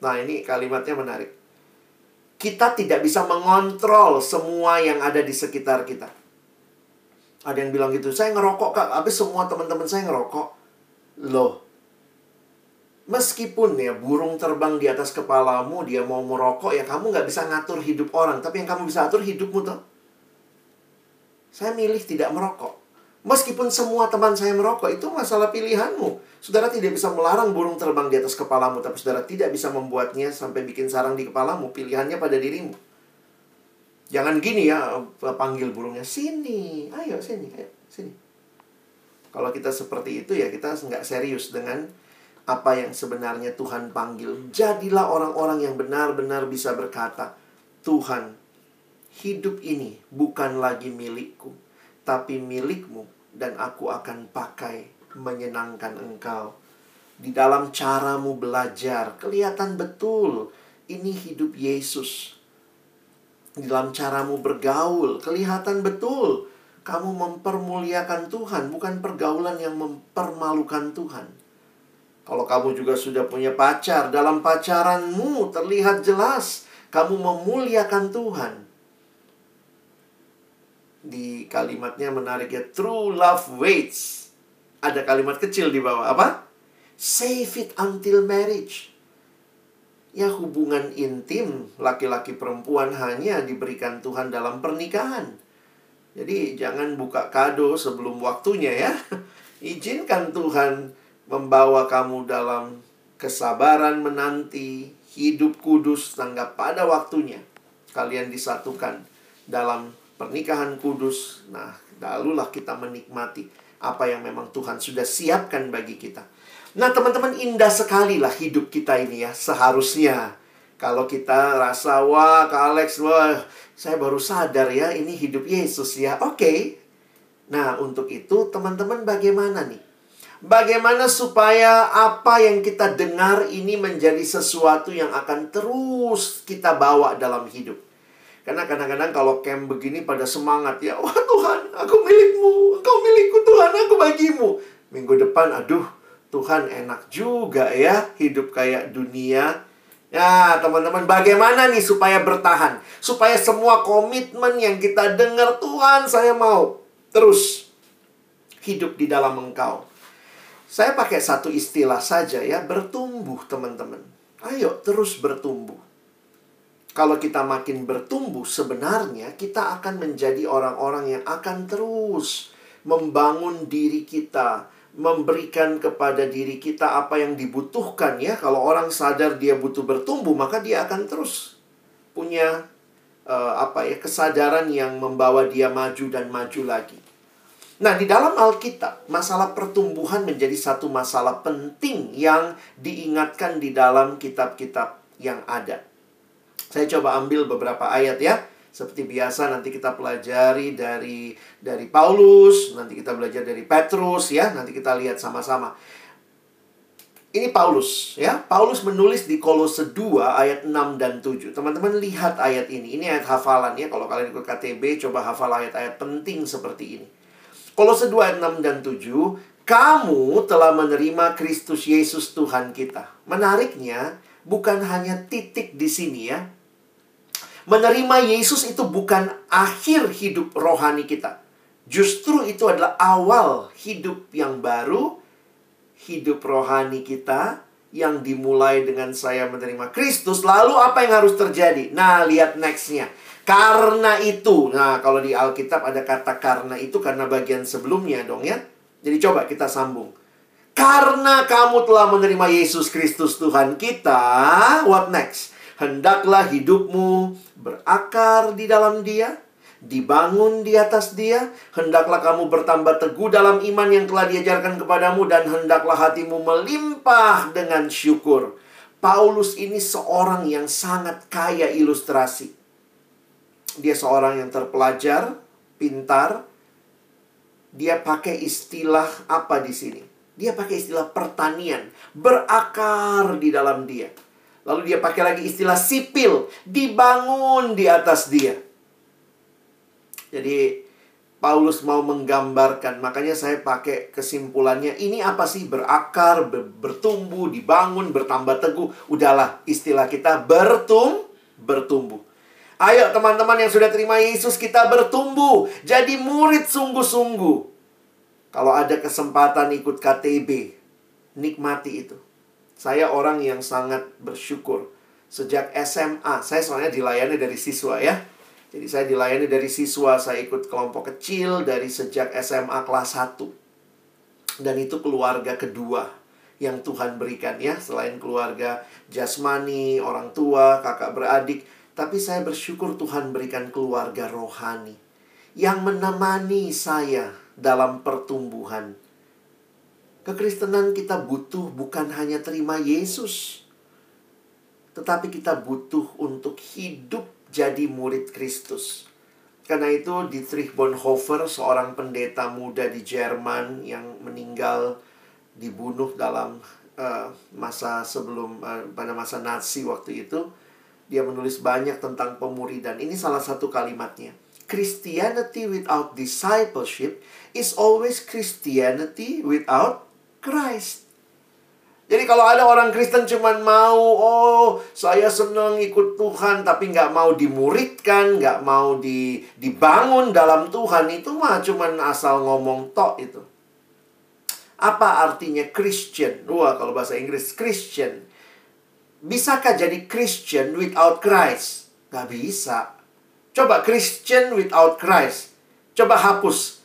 Nah ini kalimatnya menarik. Kita tidak bisa mengontrol semua yang ada di sekitar kita. Ada yang bilang gitu, saya ngerokok kak, habis semua teman-teman saya ngerokok. Loh, Meskipun ya burung terbang di atas kepalamu, dia mau merokok, ya kamu nggak bisa ngatur hidup orang. Tapi yang kamu bisa atur hidupmu tuh. Saya milih tidak merokok. Meskipun semua teman saya merokok, itu masalah pilihanmu. Saudara tidak bisa melarang burung terbang di atas kepalamu, tapi saudara tidak bisa membuatnya sampai bikin sarang di kepalamu. Pilihannya pada dirimu. Jangan gini ya, panggil burungnya, sini, ayo sini, ayo sini. Kalau kita seperti itu ya kita nggak serius dengan apa yang sebenarnya Tuhan panggil. Jadilah orang-orang yang benar-benar bisa berkata, Tuhan, hidup ini bukan lagi milikku, tapi milikmu dan aku akan pakai menyenangkan engkau. Di dalam caramu belajar, kelihatan betul ini hidup Yesus. Di dalam caramu bergaul, kelihatan betul kamu mempermuliakan Tuhan, bukan pergaulan yang mempermalukan Tuhan. Kalau kamu juga sudah punya pacar, dalam pacaranmu terlihat jelas kamu memuliakan Tuhan di kalimatnya menarik ya true love waits. Ada kalimat kecil di bawah apa? Save it until marriage. Ya hubungan intim laki-laki perempuan hanya diberikan Tuhan dalam pernikahan. Jadi jangan buka kado sebelum waktunya ya. Izinkan Tuhan membawa kamu dalam kesabaran menanti hidup kudus tanggap pada waktunya. Kalian disatukan dalam pernikahan kudus. Nah, lalulah kita menikmati apa yang memang Tuhan sudah siapkan bagi kita. Nah, teman-teman, indah sekali lah hidup kita ini ya, seharusnya. Kalau kita rasa, wah, Kak Alex, wah, saya baru sadar ya, ini hidup Yesus ya. Oke. Okay. Nah, untuk itu, teman-teman bagaimana nih? Bagaimana supaya apa yang kita dengar ini menjadi sesuatu yang akan terus kita bawa dalam hidup? Karena kadang-kadang kalau camp begini pada semangat ya, wah Tuhan, aku milikmu, engkau milikku Tuhan, aku bagimu. Minggu depan, aduh, Tuhan enak juga ya hidup kayak dunia. Ya, teman-teman, bagaimana nih supaya bertahan? Supaya semua komitmen yang kita dengar, Tuhan, saya mau terus hidup di dalam Engkau. Saya pakai satu istilah saja ya, bertumbuh, teman-teman. Ayo terus bertumbuh. Kalau kita makin bertumbuh, sebenarnya kita akan menjadi orang-orang yang akan terus membangun diri kita, memberikan kepada diri kita apa yang dibutuhkan ya. Kalau orang sadar dia butuh bertumbuh, maka dia akan terus punya uh, apa ya kesadaran yang membawa dia maju dan maju lagi. Nah, di dalam Alkitab, masalah pertumbuhan menjadi satu masalah penting yang diingatkan di dalam kitab-kitab yang ada. Saya coba ambil beberapa ayat ya. Seperti biasa nanti kita pelajari dari dari Paulus, nanti kita belajar dari Petrus ya, nanti kita lihat sama-sama. Ini Paulus ya. Paulus menulis di Kolose 2 ayat 6 dan 7. Teman-teman lihat ayat ini. Ini ayat hafalan ya. Kalau kalian ikut KTB coba hafal ayat-ayat penting seperti ini. Kolose 2 ayat 6 dan 7, kamu telah menerima Kristus Yesus Tuhan kita. Menariknya, bukan hanya titik di sini ya. Menerima Yesus itu bukan akhir hidup rohani kita. Justru itu adalah awal hidup yang baru, hidup rohani kita yang dimulai dengan saya menerima Kristus. Lalu apa yang harus terjadi? Nah, lihat nextnya. Karena itu, nah kalau di Alkitab ada kata karena itu karena bagian sebelumnya dong ya. Jadi coba kita sambung. Karena kamu telah menerima Yesus Kristus Tuhan kita, what next? Hendaklah hidupmu berakar di dalam dia, dibangun di atas dia. Hendaklah kamu bertambah teguh dalam iman yang telah diajarkan kepadamu dan hendaklah hatimu melimpah dengan syukur. Paulus ini seorang yang sangat kaya ilustrasi. Dia seorang yang terpelajar, pintar. Dia pakai istilah apa di sini? Dia pakai istilah pertanian, berakar di dalam dia. Lalu dia pakai lagi istilah sipil, dibangun di atas dia. Jadi Paulus mau menggambarkan, makanya saya pakai kesimpulannya, ini apa sih berakar, ber bertumbuh, dibangun, bertambah teguh. Udahlah, istilah kita bertum, bertumbuh. Ayo teman-teman yang sudah terima Yesus, kita bertumbuh. Jadi murid sungguh-sungguh. Kalau ada kesempatan ikut KTB, nikmati itu. Saya orang yang sangat bersyukur. Sejak SMA, saya soalnya dilayani dari siswa ya. Jadi saya dilayani dari siswa, saya ikut kelompok kecil dari sejak SMA kelas 1. Dan itu keluarga kedua yang Tuhan berikan ya, selain keluarga jasmani, orang tua, kakak beradik, tapi saya bersyukur Tuhan berikan keluarga rohani yang menemani saya dalam pertumbuhan. Kekristenan kita butuh bukan hanya terima Yesus, tetapi kita butuh untuk hidup jadi murid Kristus. Karena itu Dietrich Bonhoeffer, seorang pendeta muda di Jerman yang meninggal dibunuh dalam uh, masa sebelum uh, pada masa Nazi waktu itu, dia menulis banyak tentang pemuridan. Ini salah satu kalimatnya. Christianity without discipleship is always Christianity without Christ. Jadi kalau ada orang Kristen cuma mau, oh saya senang ikut Tuhan tapi nggak mau dimuridkan, nggak mau di, dibangun dalam Tuhan itu mah cuma asal ngomong tok itu. Apa artinya Christian? Wah kalau bahasa Inggris Christian. Bisakah jadi Christian without Christ? Gak bisa. Coba Christian without Christ. Coba hapus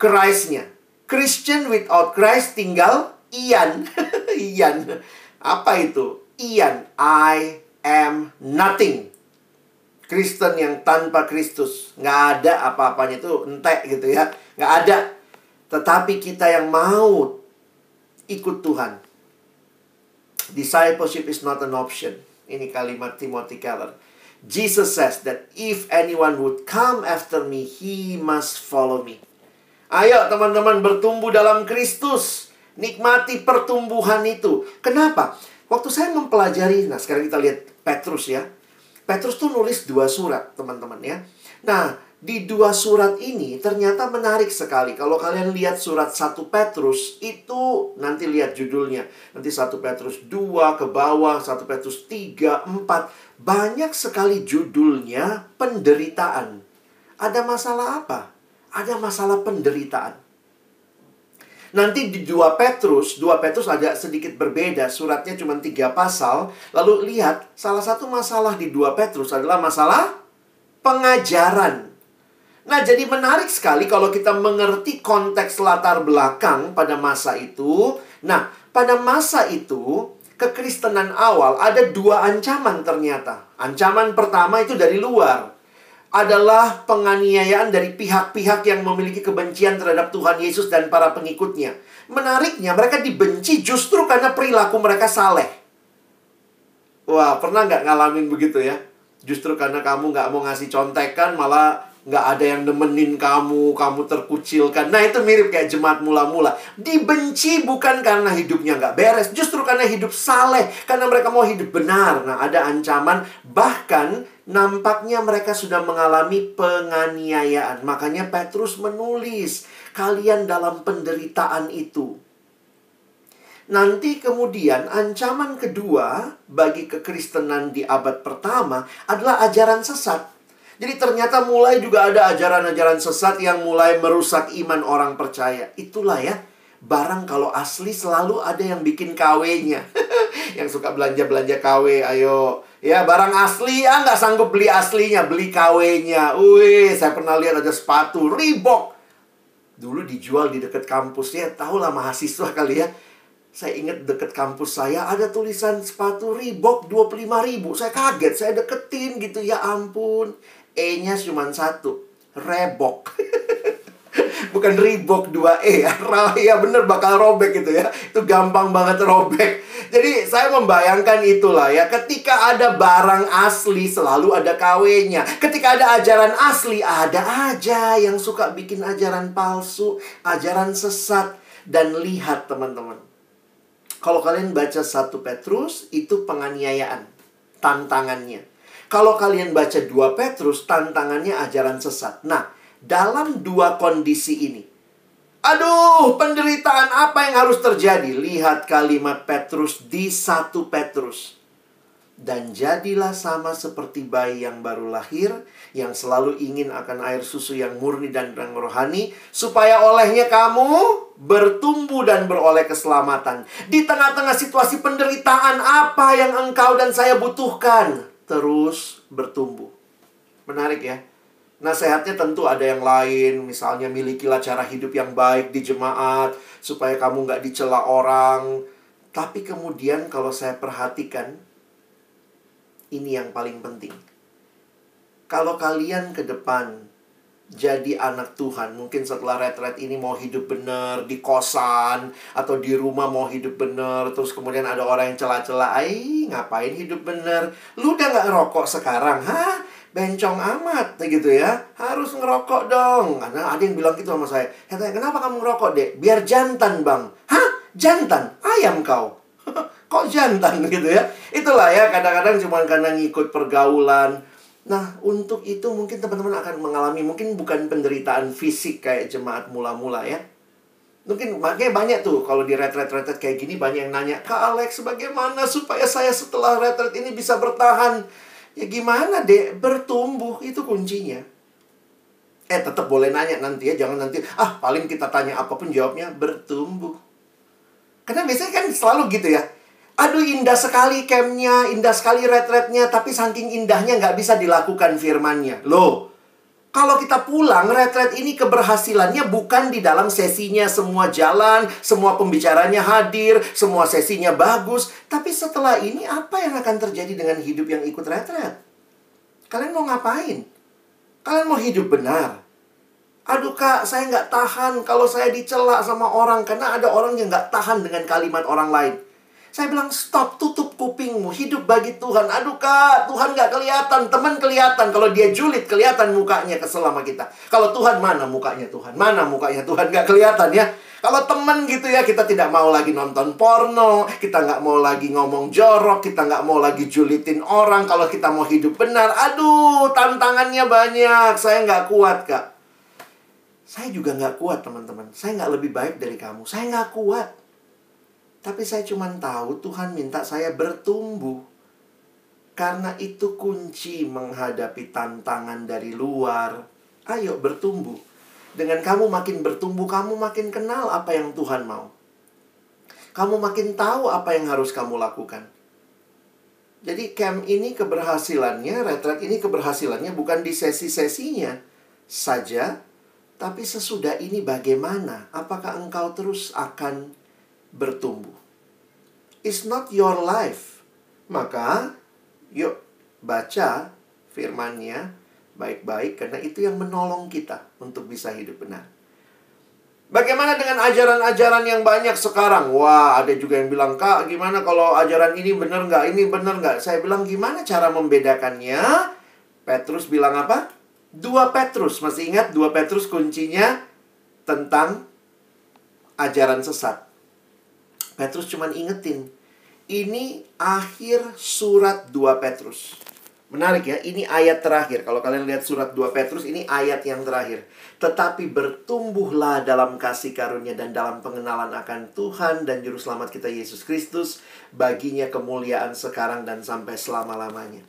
Christ-nya. Christian without Christ tinggal Ian. Ian. Apa itu? Ian. I am nothing. Kristen yang tanpa Kristus. Nggak ada apa-apanya itu entek gitu ya. Nggak ada. Tetapi kita yang mau ikut Tuhan. Discipleship is not an option. Ini kalimat Timothy Keller. Jesus says that if anyone would come after me, he must follow me. Ayo teman-teman bertumbuh dalam Kristus. Nikmati pertumbuhan itu. Kenapa? Waktu saya mempelajari, nah sekarang kita lihat Petrus ya. Petrus tuh nulis dua surat, teman-teman ya. Nah, di dua surat ini ternyata menarik sekali. Kalau kalian lihat surat 1 Petrus, itu nanti lihat judulnya. Nanti 1 Petrus 2 ke bawah, 1 Petrus 3, 4. Banyak sekali judulnya penderitaan. Ada masalah apa? Ada masalah penderitaan. Nanti di 2 Petrus, 2 Petrus agak sedikit berbeda, suratnya cuma tiga pasal. Lalu lihat, salah satu masalah di 2 Petrus adalah masalah pengajaran. Nah, jadi menarik sekali kalau kita mengerti konteks latar belakang pada masa itu. Nah, pada masa itu, kekristenan awal ada dua ancaman ternyata. Ancaman pertama itu dari luar adalah penganiayaan dari pihak-pihak yang memiliki kebencian terhadap Tuhan Yesus dan para pengikutnya. Menariknya, mereka dibenci justru karena perilaku mereka saleh. Wah, pernah nggak ngalamin begitu ya? Justru karena kamu nggak mau ngasih contekan, malah nggak ada yang nemenin kamu, kamu terkucilkan. Nah, itu mirip kayak jemaat mula-mula. Dibenci bukan karena hidupnya nggak beres, justru karena hidup saleh, karena mereka mau hidup benar. Nah, ada ancaman, bahkan nampaknya mereka sudah mengalami penganiayaan. Makanya Petrus menulis, kalian dalam penderitaan itu. Nanti kemudian ancaman kedua bagi kekristenan di abad pertama adalah ajaran sesat. Jadi ternyata mulai juga ada ajaran-ajaran sesat yang mulai merusak iman orang percaya. Itulah ya, barang kalau asli selalu ada yang bikin KW-nya. yang suka belanja-belanja KW, ayo Ya, barang asli, ya nggak sanggup beli aslinya, beli KW-nya. Wih, saya pernah lihat ada sepatu Reebok. Dulu dijual di dekat kampus ya, tahulah mahasiswa kali ya. Saya ingat dekat kampus saya ada tulisan sepatu Reebok 25 ribu. Saya kaget, saya deketin gitu. Ya ampun, E-nya cuma satu. Rebok. bukan Reebok 2E ya. Ya bener bakal robek gitu ya. Itu gampang banget robek. Jadi saya membayangkan itulah ya. Ketika ada barang asli selalu ada KW-nya. Ketika ada ajaran asli ada aja yang suka bikin ajaran palsu, ajaran sesat dan lihat teman-teman. Kalau kalian baca satu Petrus itu penganiayaan tantangannya. Kalau kalian baca dua Petrus tantangannya ajaran sesat. Nah, dalam dua kondisi ini. Aduh, penderitaan apa yang harus terjadi? Lihat kalimat Petrus di satu Petrus. Dan jadilah sama seperti bayi yang baru lahir, yang selalu ingin akan air susu yang murni dan yang rohani, supaya olehnya kamu bertumbuh dan beroleh keselamatan. Di tengah-tengah situasi penderitaan, apa yang engkau dan saya butuhkan? Terus bertumbuh. Menarik ya? Nasihatnya tentu ada yang lain, misalnya milikilah cara hidup yang baik di jemaat, supaya kamu nggak dicela orang. Tapi kemudian kalau saya perhatikan, ini yang paling penting. Kalau kalian ke depan jadi anak Tuhan. Mungkin setelah retret ini mau hidup benar di kosan atau di rumah mau hidup benar. Terus kemudian ada orang yang celah-celah, "Ai, ngapain hidup benar? Lu udah nggak ngerokok sekarang, hah? Bencong amat gitu ya. Harus ngerokok dong." Karena ada yang bilang gitu sama saya. Katanya, "Kenapa kamu ngerokok, Dek?" "Biar jantan, Bang." "Hah? Jantan? Ayam kau." Kok jantan gitu ya? Itulah ya kadang-kadang cuma karena ngikut pergaulan Nah, untuk itu mungkin teman-teman akan mengalami mungkin bukan penderitaan fisik kayak jemaat mula-mula ya. Mungkin makanya banyak tuh kalau di retret-retret kayak gini banyak yang nanya, "Kak Alex, bagaimana supaya saya setelah retret ini bisa bertahan?" Ya gimana, Dek? Bertumbuh itu kuncinya. Eh, tetap boleh nanya nanti ya, jangan nanti, ah, paling kita tanya apa pun jawabnya bertumbuh. Karena biasanya kan selalu gitu ya Aduh indah sekali campnya, indah sekali retretnya, tapi saking indahnya nggak bisa dilakukan firmannya. Loh, kalau kita pulang, retret ini keberhasilannya bukan di dalam sesinya semua jalan, semua pembicaranya hadir, semua sesinya bagus. Tapi setelah ini apa yang akan terjadi dengan hidup yang ikut retret? Kalian mau ngapain? Kalian mau hidup benar? Aduh kak, saya nggak tahan kalau saya dicela sama orang. Karena ada orang yang nggak tahan dengan kalimat orang lain. Saya bilang, stop, tutup kupingmu, hidup bagi Tuhan. Aduh kak, Tuhan gak kelihatan, teman kelihatan. Kalau dia julid, kelihatan mukanya kesel sama kita. Kalau Tuhan, mana mukanya Tuhan? Mana mukanya Tuhan? Gak kelihatan ya. Kalau teman gitu ya, kita tidak mau lagi nonton porno, kita nggak mau lagi ngomong jorok, kita nggak mau lagi julitin orang. Kalau kita mau hidup benar, aduh, tantangannya banyak. Saya nggak kuat, kak. Saya juga nggak kuat, teman-teman. Saya nggak lebih baik dari kamu. Saya nggak kuat. Tapi saya cuma tahu Tuhan minta saya bertumbuh. Karena itu kunci menghadapi tantangan dari luar. Ayo bertumbuh. Dengan kamu makin bertumbuh, kamu makin kenal apa yang Tuhan mau. Kamu makin tahu apa yang harus kamu lakukan. Jadi camp ini keberhasilannya, retret ini keberhasilannya bukan di sesi-sesinya saja, tapi sesudah ini bagaimana? Apakah engkau terus akan bertumbuh. It's not your life. Maka, yuk baca firmannya baik-baik karena itu yang menolong kita untuk bisa hidup benar. Bagaimana dengan ajaran-ajaran yang banyak sekarang? Wah, ada juga yang bilang, Kak, gimana kalau ajaran ini benar nggak? Ini benar nggak? Saya bilang, gimana cara membedakannya? Petrus bilang apa? Dua Petrus. Masih ingat dua Petrus kuncinya tentang ajaran sesat. Petrus cuma ingetin. Ini akhir surat 2 Petrus. Menarik ya, ini ayat terakhir. Kalau kalian lihat surat 2 Petrus, ini ayat yang terakhir. Tetapi bertumbuhlah dalam kasih karunia dan dalam pengenalan akan Tuhan dan Juru Selamat kita Yesus Kristus. Baginya kemuliaan sekarang dan sampai selama-lamanya.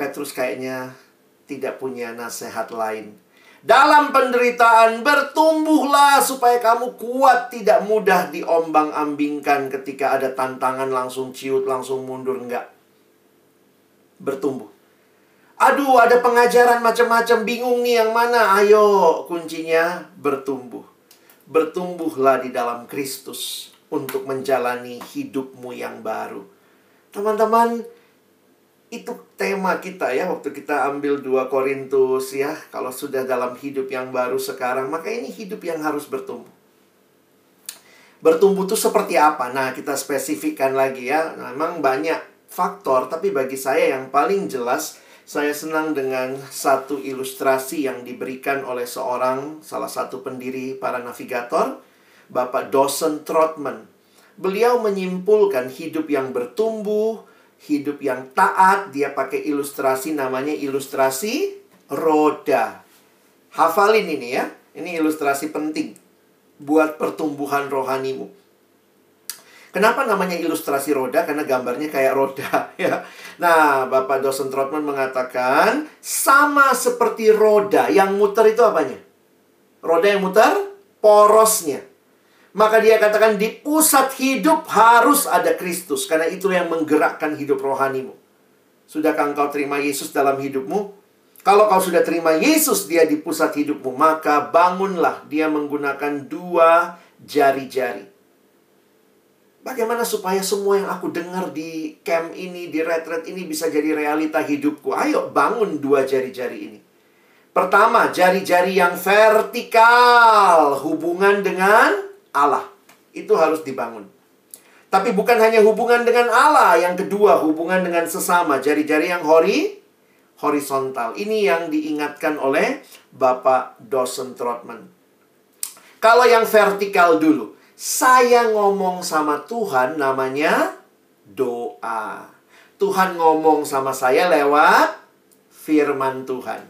Petrus kayaknya tidak punya nasihat lain dalam penderitaan bertumbuhlah supaya kamu kuat tidak mudah diombang-ambingkan ketika ada tantangan langsung ciut, langsung mundur enggak. Bertumbuh. Aduh, ada pengajaran macam-macam, bingung nih yang mana? Ayo, kuncinya bertumbuh. Bertumbuhlah di dalam Kristus untuk menjalani hidupmu yang baru. Teman-teman, itu tema kita ya waktu kita ambil dua Korintus ya. Kalau sudah dalam hidup yang baru sekarang maka ini hidup yang harus bertumbuh. Bertumbuh itu seperti apa? Nah kita spesifikkan lagi ya. Nah, memang banyak faktor tapi bagi saya yang paling jelas saya senang dengan satu ilustrasi yang diberikan oleh seorang salah satu pendiri para navigator Bapak Dawson Trotman. Beliau menyimpulkan hidup yang bertumbuh hidup yang taat, dia pakai ilustrasi namanya ilustrasi roda. Hafalin ini ya. Ini ilustrasi penting buat pertumbuhan rohanimu. Kenapa namanya ilustrasi roda? Karena gambarnya kayak roda ya. Nah, Bapak dosen Trotman mengatakan sama seperti roda yang muter itu apanya? Roda yang muter porosnya. Maka dia katakan di pusat hidup harus ada Kristus. Karena itu yang menggerakkan hidup rohanimu. Sudahkah engkau terima Yesus dalam hidupmu? Kalau kau sudah terima Yesus dia di pusat hidupmu, maka bangunlah dia menggunakan dua jari-jari. Bagaimana supaya semua yang aku dengar di camp ini, di retret ini bisa jadi realita hidupku? Ayo bangun dua jari-jari ini. Pertama, jari-jari yang vertikal, hubungan dengan Allah. Itu harus dibangun. Tapi bukan hanya hubungan dengan Allah, yang kedua hubungan dengan sesama, jari-jari yang hori horizontal. Ini yang diingatkan oleh Bapak Dosen Trotman. Kalau yang vertikal dulu, saya ngomong sama Tuhan namanya doa. Tuhan ngomong sama saya lewat firman Tuhan.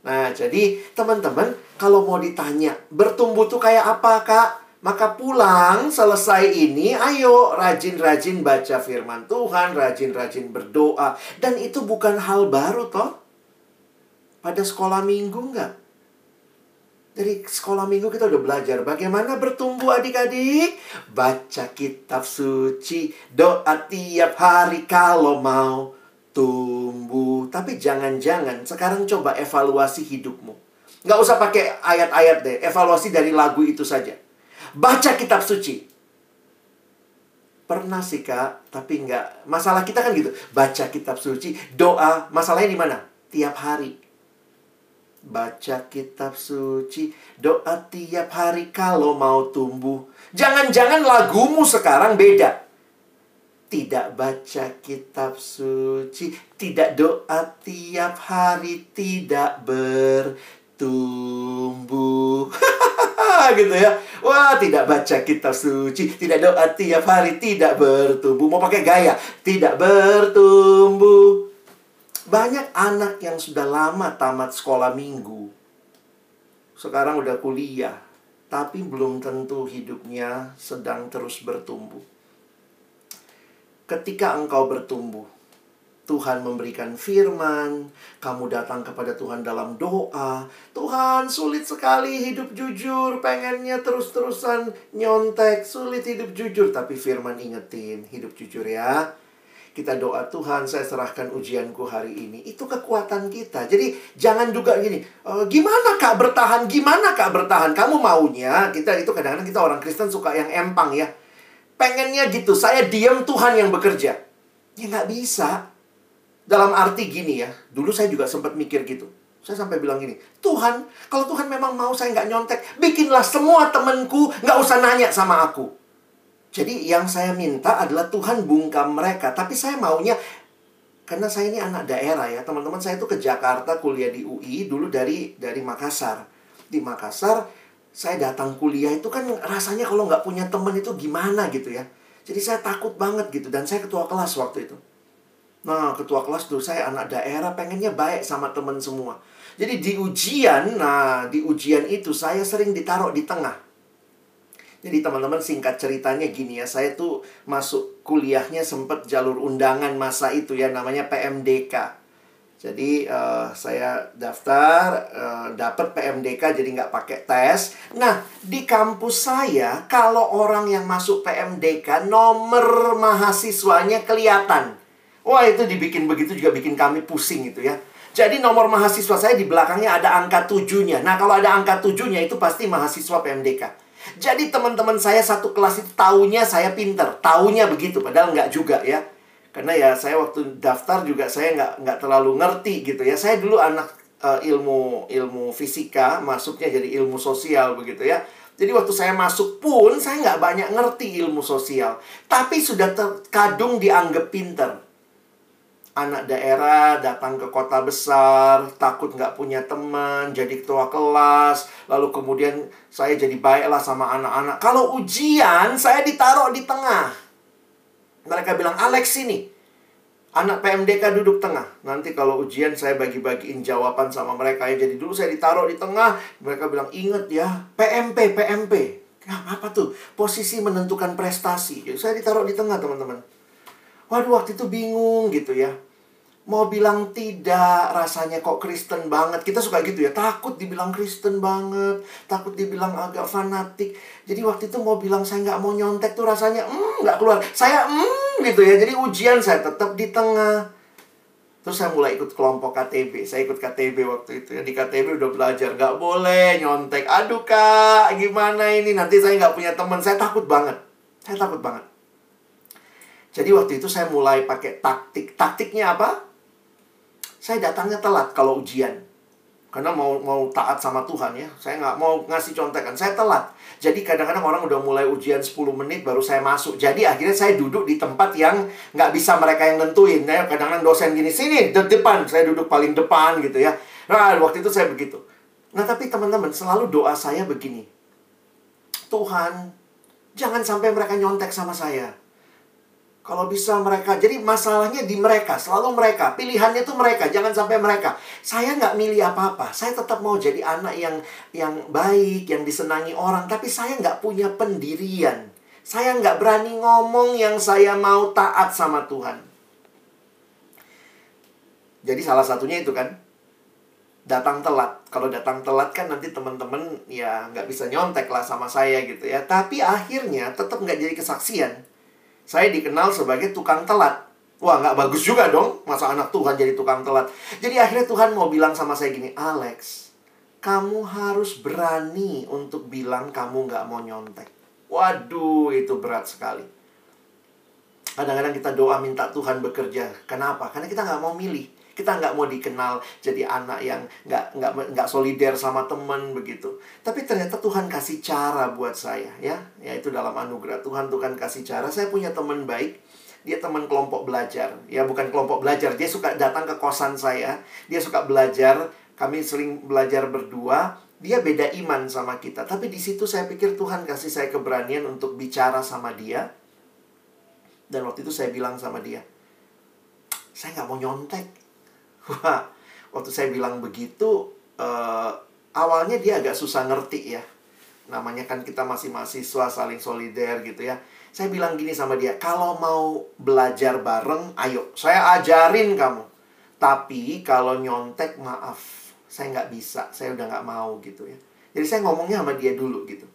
Nah, jadi teman-teman, kalau mau ditanya, bertumbuh tuh kayak apa, Kak? Maka pulang selesai ini, ayo rajin-rajin baca firman Tuhan, rajin-rajin berdoa. Dan itu bukan hal baru toh. Pada sekolah minggu enggak? Dari sekolah minggu kita udah belajar bagaimana bertumbuh adik-adik. Baca kitab suci, doa tiap hari kalau mau tumbuh. Tapi jangan-jangan sekarang coba evaluasi hidupmu. Nggak usah pakai ayat-ayat deh, evaluasi dari lagu itu saja. Baca kitab suci. Pernah sih kak, tapi nggak. Masalah kita kan gitu. Baca kitab suci, doa. Masalahnya di mana? Tiap hari Baca kitab suci, doa tiap hari kalau mau tumbuh. Jangan-jangan lagumu sekarang beda. Tidak baca kitab suci, tidak doa tiap hari, tidak bertumbuh. gitu ya. Wah, tidak baca kitab suci, tidak doa tiap hari, tidak bertumbuh. Mau pakai gaya, tidak bertumbuh. Banyak anak yang sudah lama tamat sekolah minggu. Sekarang udah kuliah. Tapi belum tentu hidupnya sedang terus bertumbuh. Ketika engkau bertumbuh, Tuhan memberikan firman, kamu datang kepada Tuhan dalam doa. Tuhan, sulit sekali hidup jujur, pengennya terus-terusan nyontek, sulit hidup jujur, tapi firman ingetin, hidup jujur ya. Kita doa Tuhan, saya serahkan ujianku hari ini. Itu kekuatan kita. Jadi jangan juga gini, e, gimana kak bertahan, gimana kak bertahan. Kamu maunya, kita itu kadang-kadang kita orang Kristen suka yang empang ya. Pengennya gitu, saya diam Tuhan yang bekerja. Ya nggak bisa. Dalam arti gini ya, dulu saya juga sempat mikir gitu. Saya sampai bilang gini, Tuhan, kalau Tuhan memang mau saya nggak nyontek, bikinlah semua temanku nggak usah nanya sama aku. Jadi yang saya minta adalah Tuhan bungkam mereka. Tapi saya maunya, karena saya ini anak daerah ya. Teman-teman saya itu ke Jakarta kuliah di UI dulu dari dari Makassar. Di Makassar, saya datang kuliah itu kan rasanya kalau nggak punya teman itu gimana gitu ya. Jadi saya takut banget gitu. Dan saya ketua kelas waktu itu. Nah, ketua kelas tuh saya anak daerah pengennya baik sama teman semua. Jadi di ujian, nah di ujian itu saya sering ditaruh di tengah. Jadi teman-teman singkat ceritanya gini ya, saya tuh masuk kuliahnya sempat jalur undangan masa itu ya, namanya PMDK. Jadi uh, saya daftar, uh, dapat PMDK jadi nggak pakai tes. Nah di kampus saya kalau orang yang masuk PMDK nomor mahasiswanya kelihatan. Wah itu dibikin begitu juga bikin kami pusing itu ya. Jadi nomor mahasiswa saya di belakangnya ada angka tujuhnya. Nah kalau ada angka tujuhnya itu pasti mahasiswa PMDK. Jadi teman-teman saya satu kelas itu taunya saya pinter, taunya begitu, padahal nggak juga ya. Karena ya saya waktu daftar juga saya nggak nggak terlalu ngerti gitu ya. Saya dulu anak uh, ilmu ilmu fisika, masuknya jadi ilmu sosial begitu ya. Jadi waktu saya masuk pun saya nggak banyak ngerti ilmu sosial, tapi sudah terkadung dianggap pinter anak daerah datang ke kota besar, takut nggak punya teman, jadi ketua kelas, lalu kemudian saya jadi baiklah sama anak-anak. Kalau ujian, saya ditaruh di tengah. Mereka bilang, Alex sini. Anak PMDK duduk tengah. Nanti kalau ujian saya bagi-bagiin jawaban sama mereka ya. Jadi dulu saya ditaruh di tengah. Mereka bilang, inget ya, PMP, PMP. Ya, apa tuh? Posisi menentukan prestasi. Jadi saya ditaruh di tengah, teman-teman. Waduh, waktu itu bingung gitu ya. Mau bilang tidak, rasanya kok Kristen banget. Kita suka gitu ya, takut dibilang Kristen banget, takut dibilang agak fanatik. Jadi waktu itu mau bilang saya nggak mau nyontek tuh rasanya, hmm, nggak keluar. Saya, hmm, gitu ya. Jadi ujian saya tetap di tengah. Terus saya mulai ikut kelompok KTB. Saya ikut KTB waktu itu. Ya. Di KTB udah belajar. Nggak boleh nyontek. Aduh kak, gimana ini? Nanti saya nggak punya teman. Saya takut banget. Saya takut banget. Jadi waktu itu saya mulai pakai taktik. Taktiknya apa? Saya datangnya telat kalau ujian. Karena mau mau taat sama Tuhan ya. Saya nggak mau ngasih contekan. Saya telat. Jadi kadang-kadang orang udah mulai ujian 10 menit baru saya masuk. Jadi akhirnya saya duduk di tempat yang nggak bisa mereka yang nentuin. Ya, kadang-kadang dosen gini, sini, di depan. Saya duduk paling depan gitu ya. Nah, waktu itu saya begitu. Nah, tapi teman-teman, selalu doa saya begini. Tuhan, jangan sampai mereka nyontek sama saya. Kalau bisa mereka, jadi masalahnya di mereka, selalu mereka. Pilihannya tuh mereka, jangan sampai mereka. Saya nggak milih apa-apa. Saya tetap mau jadi anak yang yang baik, yang disenangi orang. Tapi saya nggak punya pendirian. Saya nggak berani ngomong yang saya mau taat sama Tuhan. Jadi salah satunya itu kan, datang telat. Kalau datang telat kan nanti teman-teman ya nggak bisa nyontek lah sama saya gitu ya. Tapi akhirnya tetap nggak jadi kesaksian saya dikenal sebagai tukang telat. Wah, nggak bagus juga dong. Masa anak Tuhan jadi tukang telat. Jadi akhirnya Tuhan mau bilang sama saya gini, Alex, kamu harus berani untuk bilang kamu nggak mau nyontek. Waduh, itu berat sekali. Kadang-kadang kita doa minta Tuhan bekerja. Kenapa? Karena kita nggak mau milih. Kita nggak mau dikenal jadi anak yang nggak nggak nggak solider sama teman begitu. Tapi ternyata Tuhan kasih cara buat saya ya, yaitu dalam anugerah Tuhan Tuhan kasih cara. Saya punya teman baik, dia teman kelompok belajar. Ya bukan kelompok belajar, dia suka datang ke kosan saya. Dia suka belajar. Kami sering belajar berdua. Dia beda iman sama kita. Tapi di situ saya pikir Tuhan kasih saya keberanian untuk bicara sama dia. Dan waktu itu saya bilang sama dia, saya nggak mau nyontek Wah, waktu saya bilang begitu, uh, awalnya dia agak susah ngerti ya. Namanya kan kita masih mahasiswa, saling solider gitu ya. Saya bilang gini sama dia, kalau mau belajar bareng, ayo, saya ajarin kamu. Tapi kalau nyontek, maaf, saya nggak bisa, saya udah nggak mau gitu ya. Jadi saya ngomongnya sama dia dulu gitu.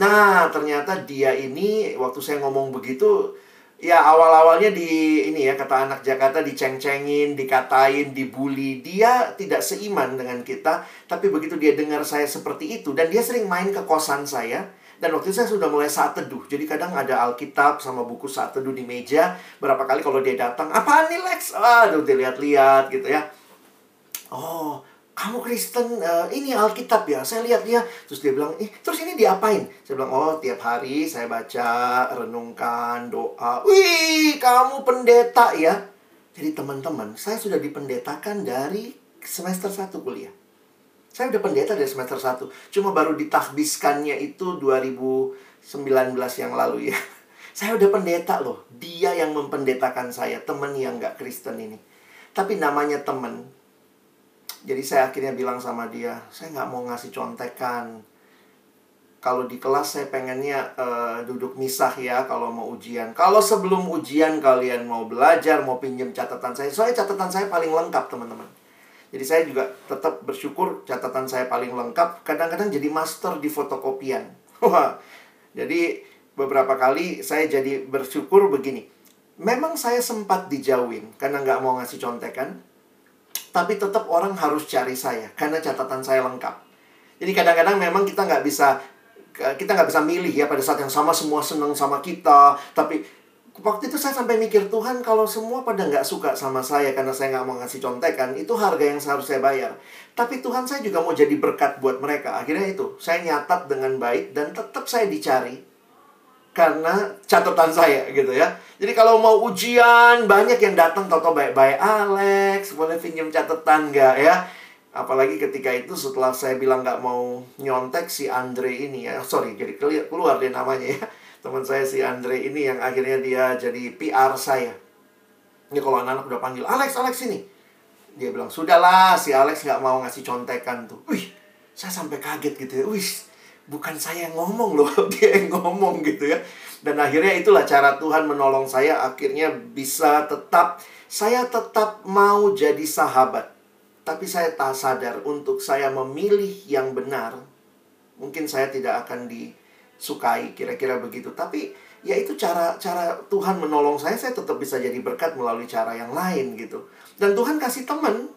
Nah, ternyata dia ini, waktu saya ngomong begitu, Ya awal-awalnya di ini ya kata anak Jakarta diceng-cengin, dikatain, dibully. Dia tidak seiman dengan kita, tapi begitu dia dengar saya seperti itu dan dia sering main ke kosan saya. Dan waktu itu saya sudah mulai saat teduh. Jadi kadang ada Alkitab sama buku saat teduh di meja. Berapa kali kalau dia datang, apaan nih Lex? Aduh, dilihat-lihat gitu ya. Oh, kamu Kristen uh, ini Alkitab ya. Saya lihat dia. Terus dia bilang eh terus ini diapain? Saya bilang oh tiap hari saya baca renungkan doa. Wih kamu pendeta ya. Jadi teman-teman saya sudah dipendetakan dari semester 1 kuliah. Saya udah pendeta dari semester 1 cuma baru ditahbiskannya itu 2019 yang lalu ya. Saya udah pendeta loh. Dia yang mempendetakan saya teman yang gak Kristen ini. Tapi namanya teman jadi saya akhirnya bilang sama dia, saya nggak mau ngasih contekan. Kalau di kelas saya pengennya uh, duduk misah ya kalau mau ujian. Kalau sebelum ujian kalian mau belajar, mau pinjam catatan saya. Soalnya catatan saya paling lengkap teman-teman. Jadi saya juga tetap bersyukur catatan saya paling lengkap. Kadang-kadang jadi master di fotokopian. Jadi beberapa kali saya jadi bersyukur begini. Memang saya sempat dijauhin karena nggak mau ngasih contekan tapi tetap orang harus cari saya karena catatan saya lengkap. Jadi kadang-kadang memang kita nggak bisa kita nggak bisa milih ya pada saat yang sama semua senang sama kita, tapi waktu itu saya sampai mikir Tuhan kalau semua pada nggak suka sama saya karena saya nggak mau ngasih contekan itu harga yang seharusnya saya bayar. Tapi Tuhan saya juga mau jadi berkat buat mereka. Akhirnya itu saya nyatat dengan baik dan tetap saya dicari karena catatan saya gitu ya. Jadi kalau mau ujian banyak yang datang tau-tau baik-baik Alex boleh pinjam catatan nggak ya? Apalagi ketika itu setelah saya bilang nggak mau nyontek si Andre ini ya, sorry jadi keluar dia namanya ya. Teman saya si Andre ini yang akhirnya dia jadi PR saya. Ini kalau anak-anak udah panggil Alex, Alex ini. Dia bilang, sudahlah si Alex nggak mau ngasih contekan tuh. Wih, saya sampai kaget gitu ya. Wih, bukan saya yang ngomong loh, dia yang ngomong gitu ya. Dan akhirnya itulah cara Tuhan menolong saya akhirnya bisa tetap saya tetap mau jadi sahabat. Tapi saya tak sadar untuk saya memilih yang benar. Mungkin saya tidak akan disukai kira-kira begitu. Tapi ya itu cara cara Tuhan menolong saya saya tetap bisa jadi berkat melalui cara yang lain gitu dan Tuhan kasih teman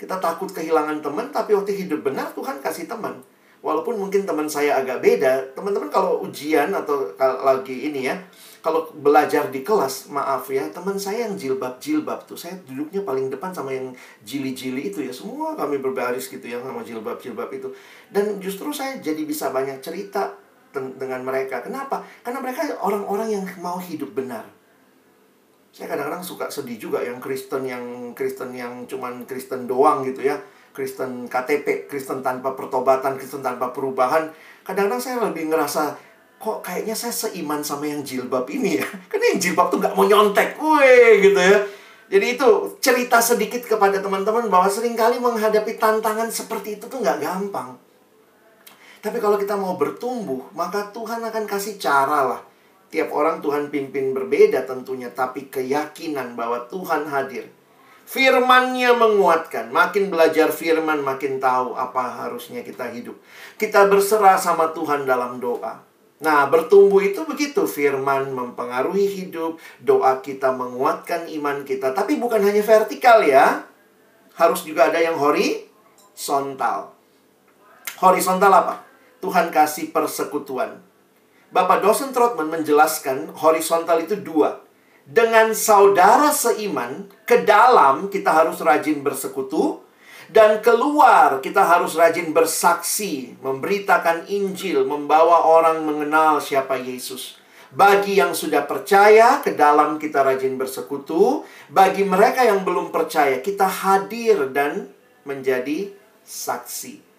kita takut kehilangan teman tapi waktu hidup benar Tuhan kasih teman walaupun mungkin teman saya agak beda teman-teman kalau ujian atau lagi ini ya kalau belajar di kelas, maaf ya, teman saya yang jilbab-jilbab tuh, saya duduknya paling depan sama yang jili-jili itu ya. Semua kami berbaris gitu ya sama jilbab-jilbab itu. Dan justru saya jadi bisa banyak cerita dengan mereka. Kenapa? Karena mereka orang-orang yang mau hidup benar. Saya kadang-kadang suka sedih juga yang Kristen yang Kristen yang cuman Kristen doang gitu ya. Kristen KTP, Kristen tanpa pertobatan, Kristen tanpa perubahan. Kadang-kadang saya lebih ngerasa kok kayaknya saya seiman sama yang jilbab ini ya. Karena yang jilbab tuh nggak mau nyontek. Wih, gitu ya. Jadi itu cerita sedikit kepada teman-teman bahwa sering kali menghadapi tantangan seperti itu tuh nggak gampang. Tapi kalau kita mau bertumbuh, maka Tuhan akan kasih cara lah. Tiap orang Tuhan pimpin berbeda tentunya, tapi keyakinan bahwa Tuhan hadir. Firmannya menguatkan. Makin belajar firman, makin tahu apa harusnya kita hidup. Kita berserah sama Tuhan dalam doa. Nah, bertumbuh itu begitu. Firman mempengaruhi hidup, doa kita menguatkan iman kita. Tapi bukan hanya vertikal ya. Harus juga ada yang horizontal. Horizontal apa? Tuhan kasih persekutuan. Bapak dosen Trotman menjelaskan horizontal itu dua. Dengan saudara seiman, ke dalam kita harus rajin bersekutu, dan keluar, kita harus rajin bersaksi, memberitakan Injil, membawa orang mengenal siapa Yesus. Bagi yang sudah percaya, ke dalam kita rajin bersekutu. Bagi mereka yang belum percaya, kita hadir dan menjadi saksi.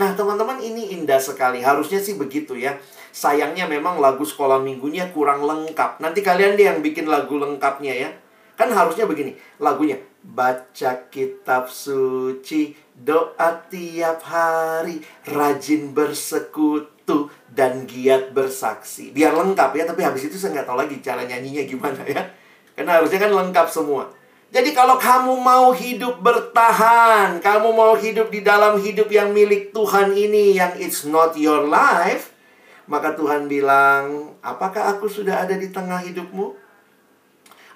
Nah, teman-teman, ini indah sekali. Harusnya sih begitu ya. Sayangnya memang lagu sekolah minggunya kurang lengkap. Nanti kalian deh yang bikin lagu lengkapnya ya. Kan harusnya begini, lagunya baca kitab suci, doa tiap hari, rajin bersekutu dan giat bersaksi. Biar lengkap ya, tapi habis itu saya nggak tahu lagi cara nyanyinya gimana ya. Karena harusnya kan lengkap semua. Jadi kalau kamu mau hidup bertahan, kamu mau hidup di dalam hidup yang milik Tuhan ini yang it's not your life, maka Tuhan bilang, "Apakah aku sudah ada di tengah hidupmu?"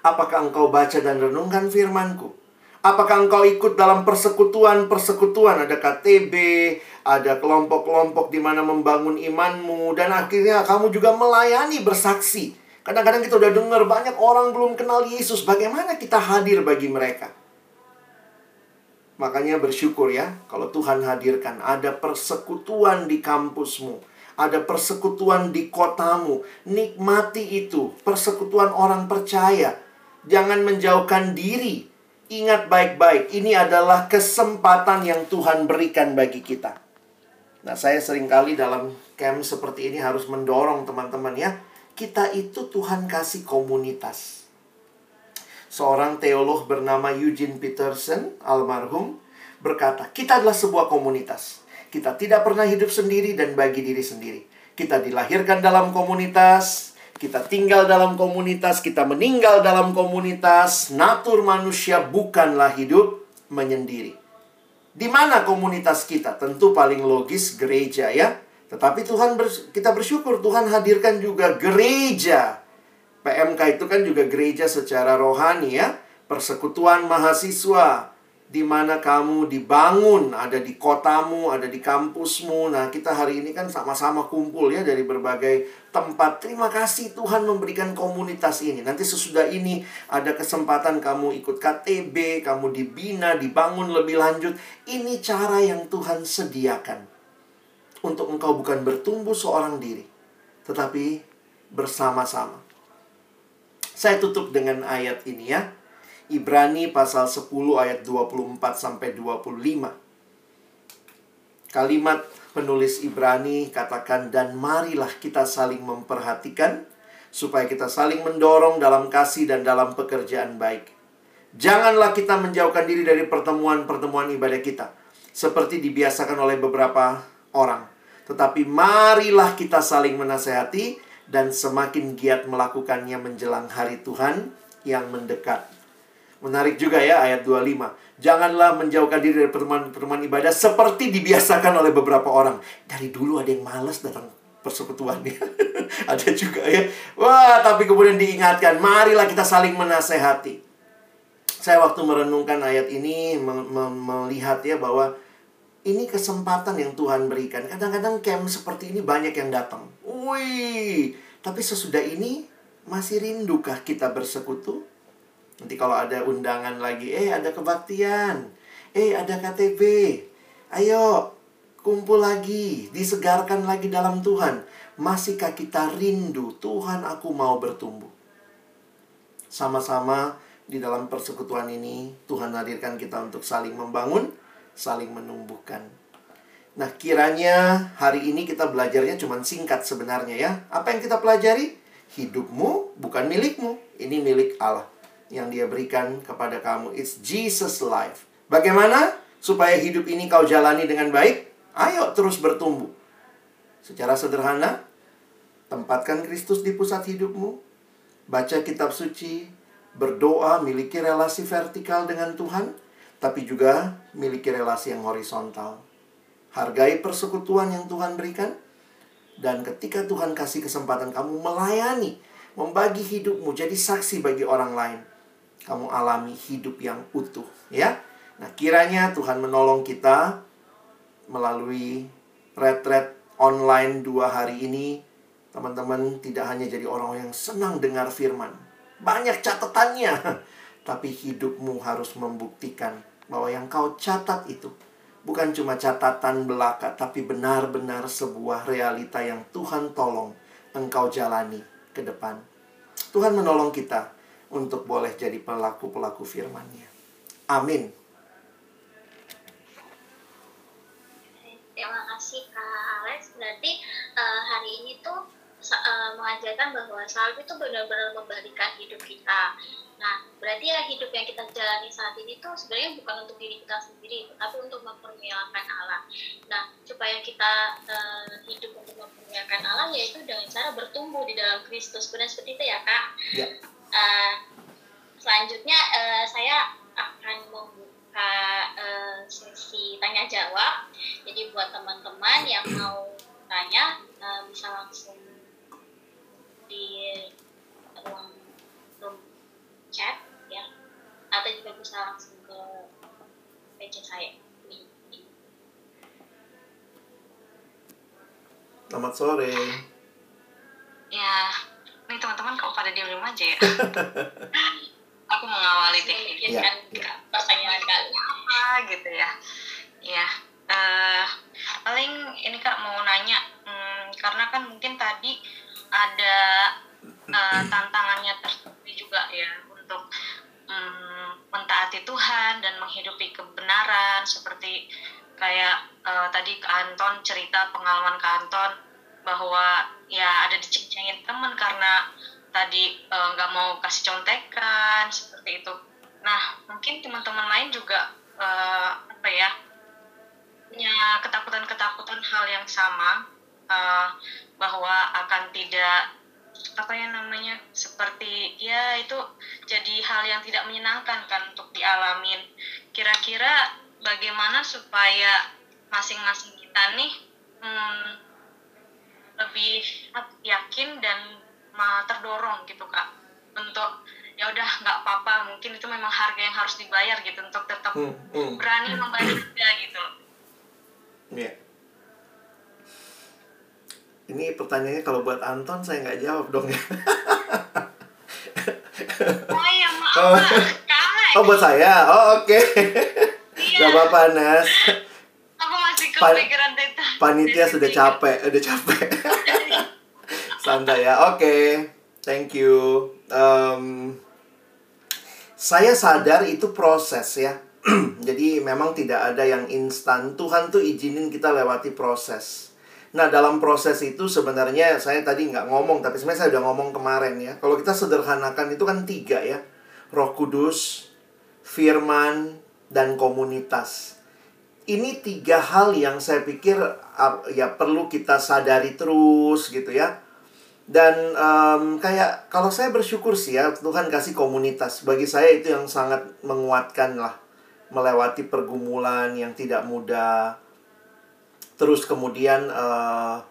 Apakah engkau baca dan renungkan firmanku? Apakah engkau ikut dalam persekutuan-persekutuan? Ada KTB, ada kelompok-kelompok di mana membangun imanmu. Dan akhirnya kamu juga melayani bersaksi. Kadang-kadang kita udah dengar banyak orang belum kenal Yesus. Bagaimana kita hadir bagi mereka? Makanya bersyukur ya, kalau Tuhan hadirkan ada persekutuan di kampusmu, ada persekutuan di kotamu. Nikmati itu, persekutuan orang percaya Jangan menjauhkan diri. Ingat baik-baik, ini adalah kesempatan yang Tuhan berikan bagi kita. Nah, saya sering kali dalam camp seperti ini harus mendorong teman-teman ya. Kita itu Tuhan kasih komunitas. Seorang teolog bernama Eugene Peterson, almarhum, berkata, kita adalah sebuah komunitas. Kita tidak pernah hidup sendiri dan bagi diri sendiri. Kita dilahirkan dalam komunitas, kita tinggal dalam komunitas, kita meninggal dalam komunitas. Natur manusia bukanlah hidup menyendiri. Di mana komunitas kita? Tentu paling logis gereja ya. Tetapi Tuhan bers kita bersyukur Tuhan hadirkan juga gereja. PMK itu kan juga gereja secara rohani ya. Persekutuan mahasiswa, di mana kamu dibangun, ada di kotamu, ada di kampusmu. Nah, kita hari ini kan sama-sama kumpul ya dari berbagai tempat. Terima kasih Tuhan memberikan komunitas ini. Nanti sesudah ini ada kesempatan kamu ikut KTB, kamu dibina, dibangun lebih lanjut. Ini cara yang Tuhan sediakan. Untuk engkau bukan bertumbuh seorang diri, tetapi bersama-sama. Saya tutup dengan ayat ini ya. Ibrani pasal 10 ayat 24 sampai 25. Kalimat penulis Ibrani katakan dan marilah kita saling memperhatikan supaya kita saling mendorong dalam kasih dan dalam pekerjaan baik. Janganlah kita menjauhkan diri dari pertemuan-pertemuan ibadah kita seperti dibiasakan oleh beberapa orang. Tetapi marilah kita saling menasehati dan semakin giat melakukannya menjelang hari Tuhan yang mendekat. Menarik juga ya ayat 25. Janganlah menjauhkan diri dari pertemuan-pertemuan ibadah seperti dibiasakan oleh beberapa orang. Dari dulu ada yang malas datang persekutuannya. ada juga ya. Wah, tapi kemudian diingatkan, marilah kita saling menasehati. Saya waktu merenungkan ayat ini melihat ya bahwa ini kesempatan yang Tuhan berikan. Kadang-kadang camp seperti ini banyak yang datang. Wih, tapi sesudah ini masih rindukah kita bersekutu? Nanti kalau ada undangan lagi, eh ada kebaktian, eh ada KTB, ayo kumpul lagi, disegarkan lagi dalam Tuhan. Masihkah kita rindu, Tuhan aku mau bertumbuh. Sama-sama di dalam persekutuan ini, Tuhan hadirkan kita untuk saling membangun, saling menumbuhkan. Nah, kiranya hari ini kita belajarnya cuma singkat sebenarnya ya. Apa yang kita pelajari? Hidupmu bukan milikmu, ini milik Allah yang dia berikan kepada kamu. It's Jesus life. Bagaimana supaya hidup ini kau jalani dengan baik? Ayo terus bertumbuh. Secara sederhana, tempatkan Kristus di pusat hidupmu. Baca kitab suci, berdoa, miliki relasi vertikal dengan Tuhan, tapi juga miliki relasi yang horizontal. Hargai persekutuan yang Tuhan berikan, dan ketika Tuhan kasih kesempatan kamu melayani, membagi hidupmu jadi saksi bagi orang lain, kamu alami hidup yang utuh, ya. Nah, kiranya Tuhan menolong kita melalui retret online dua hari ini, teman-teman tidak hanya jadi orang yang senang dengar firman, banyak catatannya, tapi hidupmu harus membuktikan bahwa yang kau catat itu bukan cuma catatan belaka, tapi benar-benar sebuah realita yang Tuhan tolong engkau jalani ke depan. Tuhan menolong kita untuk boleh jadi pelaku-pelaku firman-Nya. Amin. Terima kasih Kak Alex. Berarti uh, hari ini tuh uh, mengajarkan bahwa salib itu benar-benar membalikan hidup kita. Nah, berarti ya hidup yang kita jalani saat ini tuh sebenarnya bukan untuk diri kita sendiri, tapi untuk mempermuliakan Allah. Nah, supaya kita uh, hidup untuk mempermuliakan Allah yaitu dengan cara bertumbuh di dalam Kristus. Benar seperti itu ya, Kak? Ya. Uh, selanjutnya uh, saya akan membuka uh, sesi tanya jawab. Jadi buat teman-teman yang mau tanya uh, bisa langsung di ruang chat ya atau juga bisa langsung ke page saya Selamat sore. Ya, nih teman-teman kalau pada diam-diam aja ya. Aku mengawali deh. Ya, kan ya. pertanyaan kali apa gitu ya. Ya, uh, paling ini kak mau nanya, hmm, karena kan mungkin tadi ada uh, tantangannya tersendiri juga ya mentaati Tuhan dan menghidupi kebenaran seperti kayak uh, tadi ke Anton cerita pengalaman ke Anton bahwa ya ada diceng-cengin temen karena tadi eh, nggak uh, mau kasih contekan seperti itu. Nah mungkin teman-teman lain juga uh, apa ya punya ketakutan-ketakutan hal yang sama uh, bahwa akan tidak apa yang namanya seperti ya itu jadi hal yang tidak menyenangkan kan untuk dialamin kira-kira bagaimana supaya masing-masing kita nih hmm, lebih yakin dan terdorong gitu kak untuk ya udah nggak apa-apa mungkin itu memang harga yang harus dibayar gitu untuk tetap hmm, hmm. berani membayar gitu. Yeah ini pertanyaannya kalau buat Anton saya nggak jawab dong ya. oh iya maaf oh. oh buat saya oh oke okay. iya. gak apa-apa Nas aku masih kepikiran Pan panitia sudah capek udah capek santai ya oke okay. thank you um, saya sadar itu proses ya jadi memang tidak ada yang instan Tuhan tuh izinin kita lewati proses Nah, dalam proses itu sebenarnya saya tadi nggak ngomong, tapi sebenarnya saya udah ngomong kemarin ya. Kalau kita sederhanakan itu kan tiga ya. Roh Kudus, firman, dan komunitas. Ini tiga hal yang saya pikir ya perlu kita sadari terus gitu ya. Dan um, kayak kalau saya bersyukur sih ya Tuhan kasih komunitas. Bagi saya itu yang sangat menguatkan lah. Melewati pergumulan yang tidak mudah terus kemudian uh,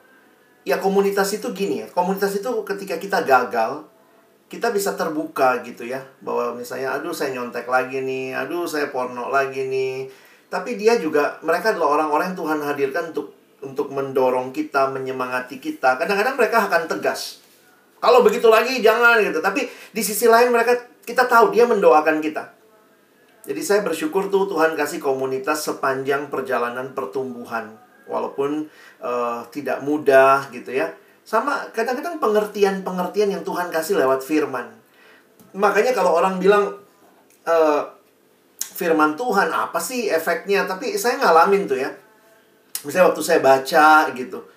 ya komunitas itu gini ya. Komunitas itu ketika kita gagal, kita bisa terbuka gitu ya. Bahwa misalnya, aduh saya nyontek lagi nih, aduh saya porno lagi nih. Tapi dia juga, mereka adalah orang-orang yang Tuhan hadirkan untuk untuk mendorong kita, menyemangati kita. Kadang-kadang mereka akan tegas. Kalau begitu lagi jangan gitu. Tapi di sisi lain mereka kita tahu dia mendoakan kita. Jadi saya bersyukur tuh Tuhan kasih komunitas sepanjang perjalanan pertumbuhan. Walaupun uh, tidak mudah gitu ya. Sama kadang-kadang pengertian-pengertian yang Tuhan kasih lewat firman. Makanya kalau orang bilang uh, firman Tuhan apa sih efeknya? Tapi saya ngalamin tuh ya. Misalnya waktu saya baca gitu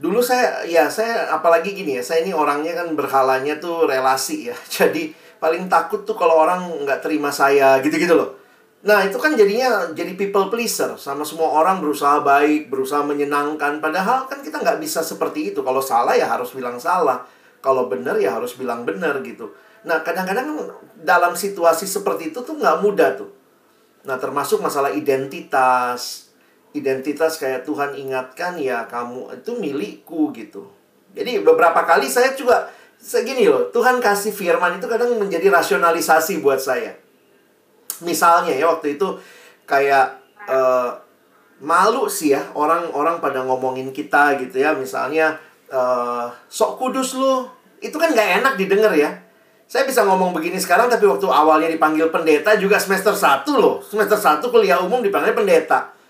dulu saya ya saya apalagi gini ya saya ini orangnya kan berhalanya tuh relasi ya jadi paling takut tuh kalau orang nggak terima saya gitu-gitu loh nah itu kan jadinya jadi people pleaser. Sama semua orang berusaha baik berusaha menyenangkan. Padahal kan kita nggak bisa seperti itu. Kalau salah ya harus bilang salah. Kalau benar ya harus bilang benar gitu. Nah kadang-kadang dalam situasi seperti itu tuh nggak mudah tuh. Nah termasuk masalah identitas. Identitas kayak Tuhan ingatkan ya kamu itu milikku gitu. Jadi beberapa kali saya juga segini loh, Tuhan kasih firman itu kadang menjadi rasionalisasi buat saya. Misalnya ya waktu itu kayak uh, malu sih ya orang-orang pada ngomongin kita gitu ya, misalnya uh, sok kudus lu, itu kan gak enak didengar ya. Saya bisa ngomong begini sekarang tapi waktu awalnya dipanggil pendeta juga semester 1 loh. Semester 1 kuliah umum dipanggil pendeta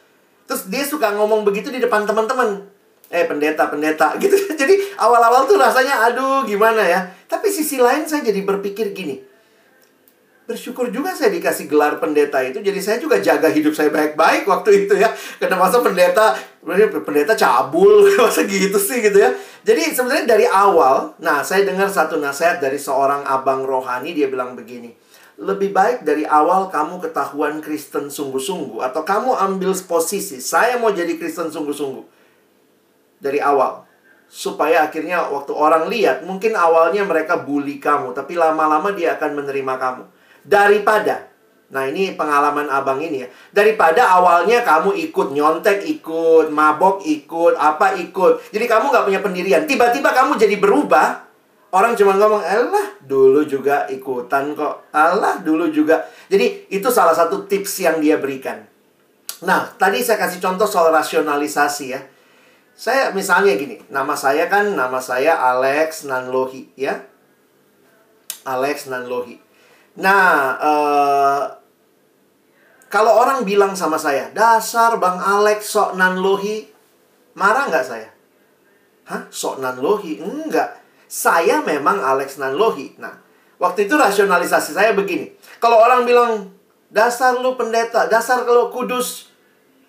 Terus dia suka ngomong begitu di depan teman-teman. Eh, pendeta, pendeta gitu. Jadi awal-awal tuh rasanya aduh gimana ya. Tapi sisi lain saya jadi berpikir gini. Bersyukur juga saya dikasih gelar pendeta itu. Jadi saya juga jaga hidup saya baik-baik waktu itu ya. Karena masa pendeta, pendeta cabul. masa gitu sih gitu ya. Jadi sebenarnya dari awal, nah saya dengar satu nasihat dari seorang abang rohani. Dia bilang begini lebih baik dari awal kamu ketahuan Kristen sungguh-sungguh atau kamu ambil posisi saya mau jadi Kristen sungguh-sungguh dari awal supaya akhirnya waktu orang lihat mungkin awalnya mereka bully kamu tapi lama-lama dia akan menerima kamu daripada nah ini pengalaman abang ini ya daripada awalnya kamu ikut nyontek ikut mabok ikut apa ikut jadi kamu nggak punya pendirian tiba-tiba kamu jadi berubah Orang cuma ngomong, Allah dulu juga ikutan kok. Allah dulu juga. Jadi itu salah satu tips yang dia berikan. Nah, tadi saya kasih contoh soal rasionalisasi ya. Saya misalnya gini, nama saya kan nama saya Alex Nanlohi ya. Alex Nanlohi. Nah, uh, kalau orang bilang sama saya, dasar Bang Alex sok Nanlohi, marah nggak saya? Hah? Sok Nanlohi? Enggak saya memang Alex Nanlohi. Nah, waktu itu rasionalisasi saya begini. Kalau orang bilang, dasar lu pendeta, dasar kalau kudus.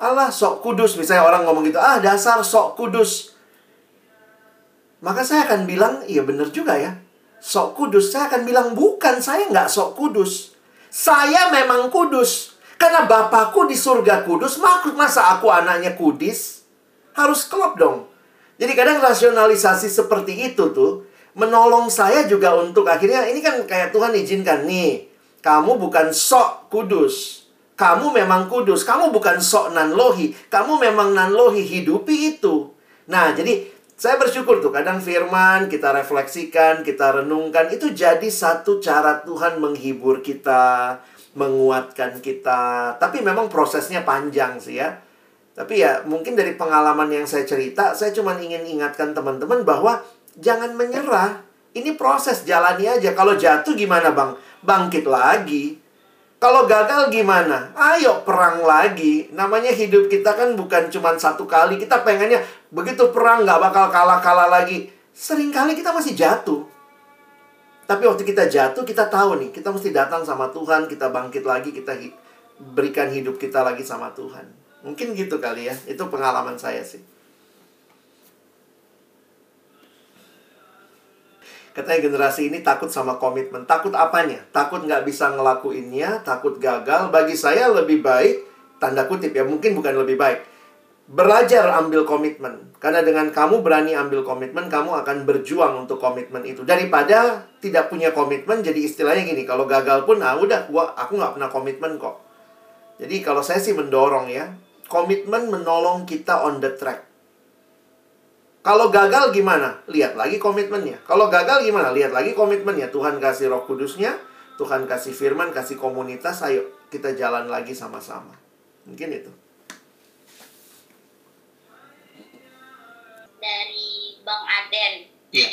Allah sok kudus. Misalnya orang ngomong gitu, ah dasar sok kudus. Maka saya akan bilang, iya bener juga ya. Sok kudus. Saya akan bilang, bukan, saya nggak sok kudus. Saya memang kudus. Karena Bapakku di surga kudus, masa aku anaknya kudis? Harus klop dong. Jadi kadang rasionalisasi seperti itu tuh menolong saya juga untuk akhirnya ini kan kayak Tuhan izinkan nih. Kamu bukan sok kudus. Kamu memang kudus. Kamu bukan sok nanlohi. Kamu memang nanlohi. Hidupi itu. Nah, jadi saya bersyukur tuh kadang firman kita refleksikan, kita renungkan. Itu jadi satu cara Tuhan menghibur kita, menguatkan kita. Tapi memang prosesnya panjang sih ya. Tapi ya mungkin dari pengalaman yang saya cerita, saya cuma ingin ingatkan teman-teman bahwa jangan menyerah. Ini proses jalani aja. Kalau jatuh gimana bang? Bangkit lagi. Kalau gagal gimana? Ayo perang lagi. Namanya hidup kita kan bukan cuma satu kali. Kita pengennya begitu perang nggak bakal kalah-kalah lagi. Seringkali kita masih jatuh. Tapi waktu kita jatuh, kita tahu nih, kita mesti datang sama Tuhan, kita bangkit lagi, kita berikan hidup kita lagi sama Tuhan. Mungkin gitu kali ya. Itu pengalaman saya sih. Katanya generasi ini takut sama komitmen. Takut apanya? Takut nggak bisa ngelakuinnya, takut gagal. Bagi saya lebih baik, tanda kutip ya, mungkin bukan lebih baik. Belajar ambil komitmen. Karena dengan kamu berani ambil komitmen, kamu akan berjuang untuk komitmen itu. Daripada tidak punya komitmen, jadi istilahnya gini, kalau gagal pun, ah udah, gua, aku nggak pernah komitmen kok. Jadi kalau saya sih mendorong ya, komitmen menolong kita on the track. Kalau gagal gimana? Lihat lagi komitmennya. Kalau gagal gimana? Lihat lagi komitmennya. Tuhan kasih roh kudusnya, Tuhan kasih firman, kasih komunitas, ayo kita jalan lagi sama-sama. Mungkin itu. Dari Bang Aden. Iya.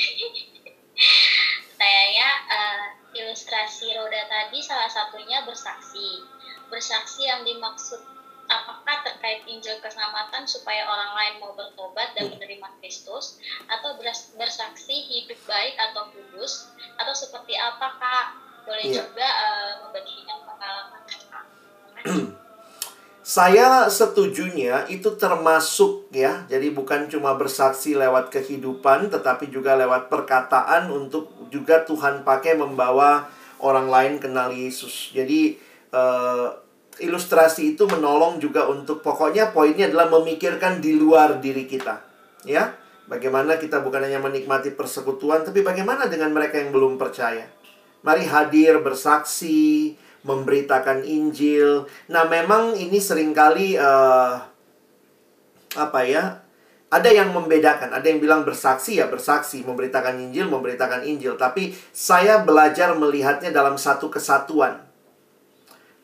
Kayaknya uh, ilustrasi roda tadi salah satunya bersaksi. Bersaksi yang dimaksud apakah terkait Injil keselamatan supaya orang lain mau bertobat dan menerima Kristus? Atau bersaksi hidup baik atau kudus? Atau seperti apa kak? Boleh yeah. juga uh, membagikan pengalaman saya setujunya itu termasuk ya. Jadi bukan cuma bersaksi lewat kehidupan tetapi juga lewat perkataan untuk juga Tuhan pakai membawa orang lain kenal Yesus. Jadi uh, ilustrasi itu menolong juga untuk pokoknya poinnya adalah memikirkan di luar diri kita. Ya. Bagaimana kita bukan hanya menikmati persekutuan tapi bagaimana dengan mereka yang belum percaya. Mari hadir bersaksi, memberitakan Injil. Nah, memang ini sering kali uh, apa ya? Ada yang membedakan, ada yang bilang bersaksi ya bersaksi, memberitakan Injil, memberitakan Injil. Tapi saya belajar melihatnya dalam satu kesatuan.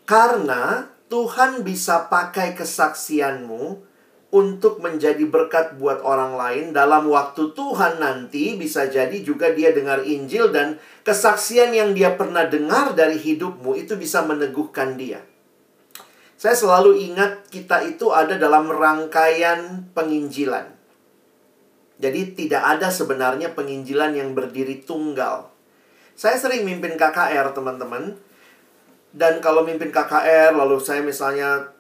Karena Tuhan bisa pakai kesaksianmu untuk menjadi berkat buat orang lain dalam waktu Tuhan nanti bisa jadi juga dia dengar Injil dan kesaksian yang dia pernah dengar dari hidupmu itu bisa meneguhkan dia. Saya selalu ingat kita itu ada dalam rangkaian penginjilan. Jadi tidak ada sebenarnya penginjilan yang berdiri tunggal. Saya sering mimpin KKR, teman-teman. Dan kalau mimpin KKR, lalu saya misalnya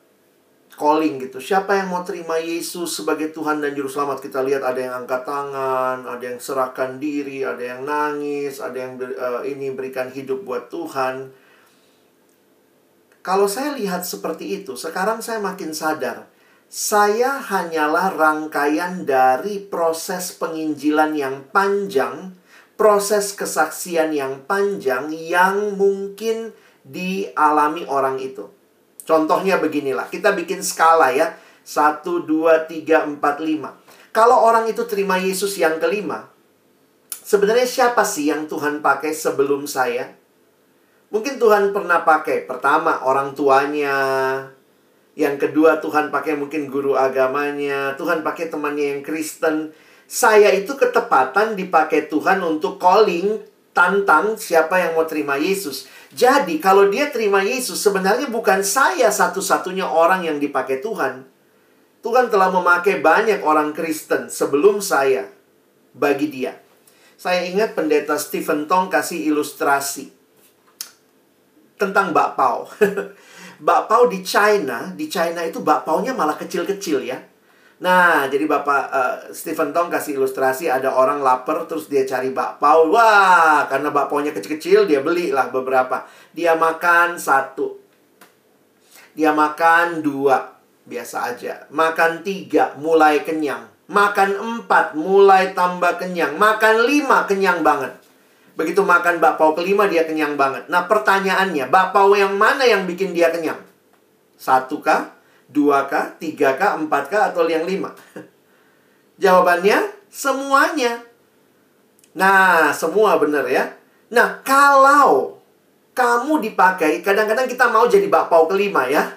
calling gitu. Siapa yang mau terima Yesus sebagai Tuhan dan Juru Selamat? Kita lihat ada yang angkat tangan, ada yang serahkan diri, ada yang nangis, ada yang ber, uh, ini berikan hidup buat Tuhan. Kalau saya lihat seperti itu, sekarang saya makin sadar. Saya hanyalah rangkaian dari proses penginjilan yang panjang, proses kesaksian yang panjang yang mungkin dialami orang itu. Contohnya beginilah, kita bikin skala ya. 1, 2, 3, 4, 5. Kalau orang itu terima Yesus yang kelima, sebenarnya siapa sih yang Tuhan pakai sebelum saya? Mungkin Tuhan pernah pakai pertama orang tuanya, yang kedua Tuhan pakai mungkin guru agamanya, Tuhan pakai temannya yang Kristen. Saya itu ketepatan dipakai Tuhan untuk calling tantang siapa yang mau terima Yesus. Jadi kalau dia terima Yesus sebenarnya bukan saya satu-satunya orang yang dipakai Tuhan. Tuhan telah memakai banyak orang Kristen sebelum saya bagi dia. Saya ingat pendeta Stephen Tong kasih ilustrasi tentang bakpao. bakpao di China, di China itu bakpaonya malah kecil-kecil ya. Nah, jadi Bapak uh, Stephen Tong kasih ilustrasi ada orang lapar terus dia cari bakpao. Wah, karena bakpaonya kecil-kecil dia belilah beberapa. Dia makan satu. Dia makan dua, biasa aja. Makan tiga, mulai kenyang. Makan empat, mulai tambah kenyang. Makan lima, kenyang banget. Begitu makan bakpao kelima, dia kenyang banget. Nah, pertanyaannya, bakpao yang mana yang bikin dia kenyang? Satu kah? Dua kah? Tiga kah? Empat kah? Atau yang lima? Jawabannya semuanya. Nah, semua benar ya. Nah, kalau kamu dipakai, kadang-kadang kita mau jadi bakpao kelima ya.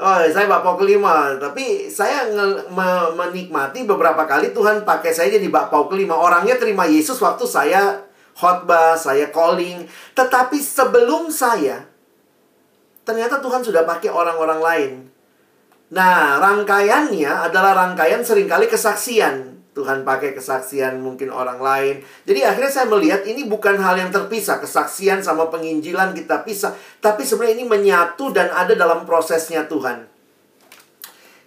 Oh, saya bakpao kelima, tapi saya me menikmati beberapa kali Tuhan pakai saya jadi bakpao kelima. Orangnya terima Yesus waktu saya khotbah, saya calling. Tetapi sebelum saya, ternyata Tuhan sudah pakai orang-orang lain. Nah, rangkaiannya adalah rangkaian sering kali kesaksian. Tuhan pakai kesaksian mungkin orang lain. Jadi akhirnya saya melihat ini bukan hal yang terpisah. Kesaksian sama penginjilan kita pisah. Tapi sebenarnya ini menyatu dan ada dalam prosesnya Tuhan.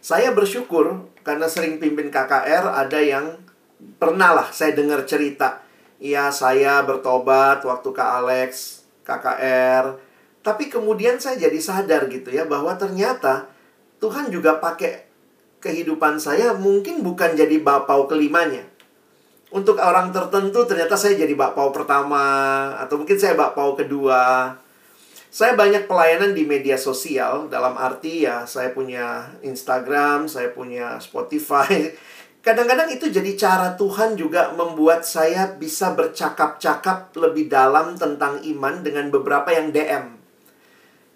Saya bersyukur karena sering pimpin KKR ada yang pernah lah saya dengar cerita. Ya saya bertobat waktu Kak Alex, KKR. Tapi kemudian saya jadi sadar gitu ya bahwa ternyata Tuhan juga pakai kehidupan saya mungkin bukan jadi bapau kelimanya. Untuk orang tertentu ternyata saya jadi bapau pertama atau mungkin saya bapau kedua. Saya banyak pelayanan di media sosial dalam arti ya saya punya Instagram, saya punya Spotify. Kadang-kadang itu jadi cara Tuhan juga membuat saya bisa bercakap-cakap lebih dalam tentang iman dengan beberapa yang DM.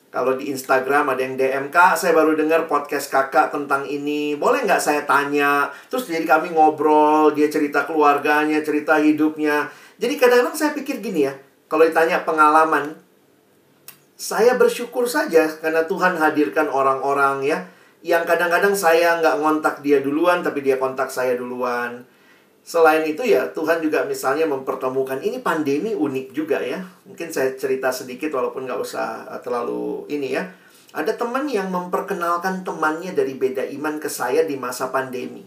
Kalau di Instagram ada yang DM, Kak, saya baru dengar podcast kakak tentang ini. Boleh nggak saya tanya? Terus jadi kami ngobrol, dia cerita keluarganya, cerita hidupnya. Jadi kadang-kadang saya pikir gini ya, kalau ditanya pengalaman, saya bersyukur saja karena Tuhan hadirkan orang-orang ya yang kadang-kadang saya nggak ngontak dia duluan tapi dia kontak saya duluan. Selain itu ya Tuhan juga misalnya mempertemukan ini pandemi unik juga ya. Mungkin saya cerita sedikit walaupun nggak usah eh, terlalu ini ya. Ada teman yang memperkenalkan temannya dari beda iman ke saya di masa pandemi.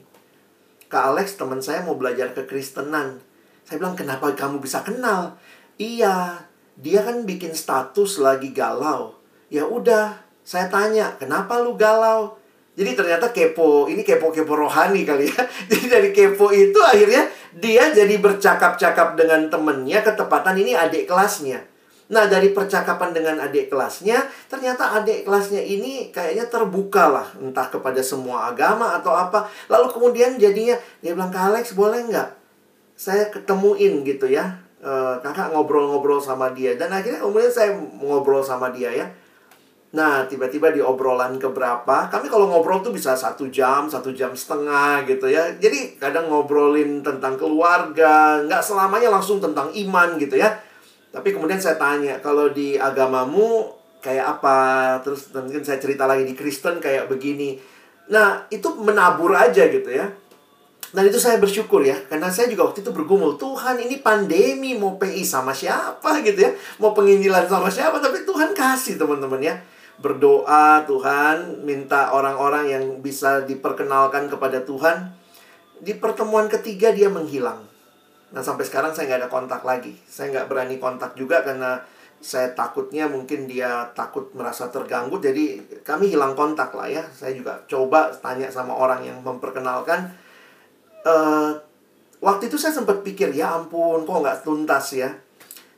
Kak Alex teman saya mau belajar kekristenan. Saya bilang kenapa kamu bisa kenal? Iya, dia kan bikin status lagi galau. Ya udah, saya tanya, kenapa lu galau? Jadi ternyata kepo, ini kepo-kepo rohani kali ya. Jadi dari kepo itu akhirnya dia jadi bercakap-cakap dengan temennya, ketepatan ini adik kelasnya. Nah dari percakapan dengan adik kelasnya, ternyata adik kelasnya ini kayaknya terbuka lah. Entah kepada semua agama atau apa. Lalu kemudian jadinya, dia bilang, Kak Alex boleh nggak? Saya ketemuin gitu ya. E, kakak ngobrol-ngobrol sama dia. Dan akhirnya kemudian saya ngobrol sama dia ya Nah, tiba-tiba di obrolan keberapa, kami kalau ngobrol tuh bisa satu jam, satu jam setengah gitu ya. Jadi kadang ngobrolin tentang keluarga, nggak selamanya langsung tentang iman gitu ya. Tapi kemudian saya tanya, kalau di agamamu kayak apa? Terus mungkin saya cerita lagi di Kristen kayak begini. Nah, itu menabur aja gitu ya. Dan itu saya bersyukur ya, karena saya juga waktu itu bergumul, Tuhan ini pandemi mau PI sama siapa gitu ya, mau penginjilan sama siapa, tapi Tuhan kasih teman-teman ya berdoa Tuhan, minta orang-orang yang bisa diperkenalkan kepada Tuhan. Di pertemuan ketiga dia menghilang. Nah sampai sekarang saya nggak ada kontak lagi. Saya nggak berani kontak juga karena saya takutnya mungkin dia takut merasa terganggu. Jadi kami hilang kontak lah ya. Saya juga coba tanya sama orang yang memperkenalkan. Uh, waktu itu saya sempat pikir ya ampun kok nggak tuntas ya.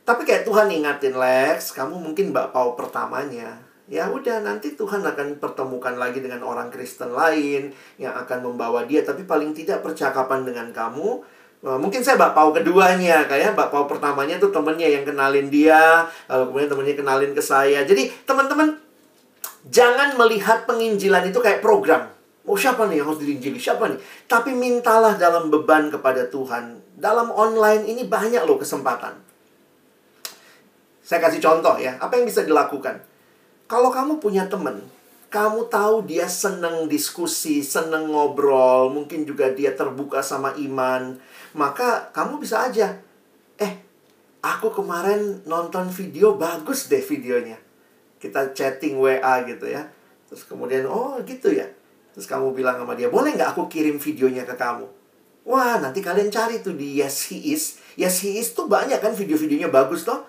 Tapi kayak Tuhan ingatin Lex, kamu mungkin mbak pau pertamanya ya udah nanti Tuhan akan pertemukan lagi dengan orang Kristen lain yang akan membawa dia tapi paling tidak percakapan dengan kamu eh, mungkin saya bapau keduanya kayak bapau pertamanya tuh temennya yang kenalin dia lalu kemudian temennya kenalin ke saya jadi teman-teman jangan melihat penginjilan itu kayak program Oh siapa nih yang harus diinjili? Siapa nih? Tapi mintalah dalam beban kepada Tuhan. Dalam online ini banyak loh kesempatan. Saya kasih contoh ya. Apa yang bisa dilakukan? Kalau kamu punya teman, kamu tahu dia seneng diskusi, seneng ngobrol, mungkin juga dia terbuka sama iman, maka kamu bisa aja, eh, aku kemarin nonton video bagus deh videonya. Kita chatting WA gitu ya. Terus kemudian, oh gitu ya. Terus kamu bilang sama dia, boleh nggak aku kirim videonya ke kamu? Wah, nanti kalian cari tuh di Yes He Is. Yes He Is tuh banyak kan video-videonya bagus toh.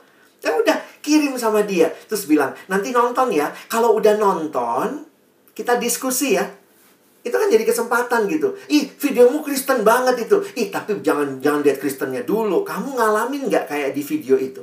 Ya udah, kirim sama dia. Terus bilang, nanti nonton ya. Kalau udah nonton, kita diskusi ya. Itu kan jadi kesempatan gitu. Ih, videomu Kristen banget itu. Ih, tapi jangan jangan lihat Kristennya dulu. Kamu ngalamin nggak kayak di video itu?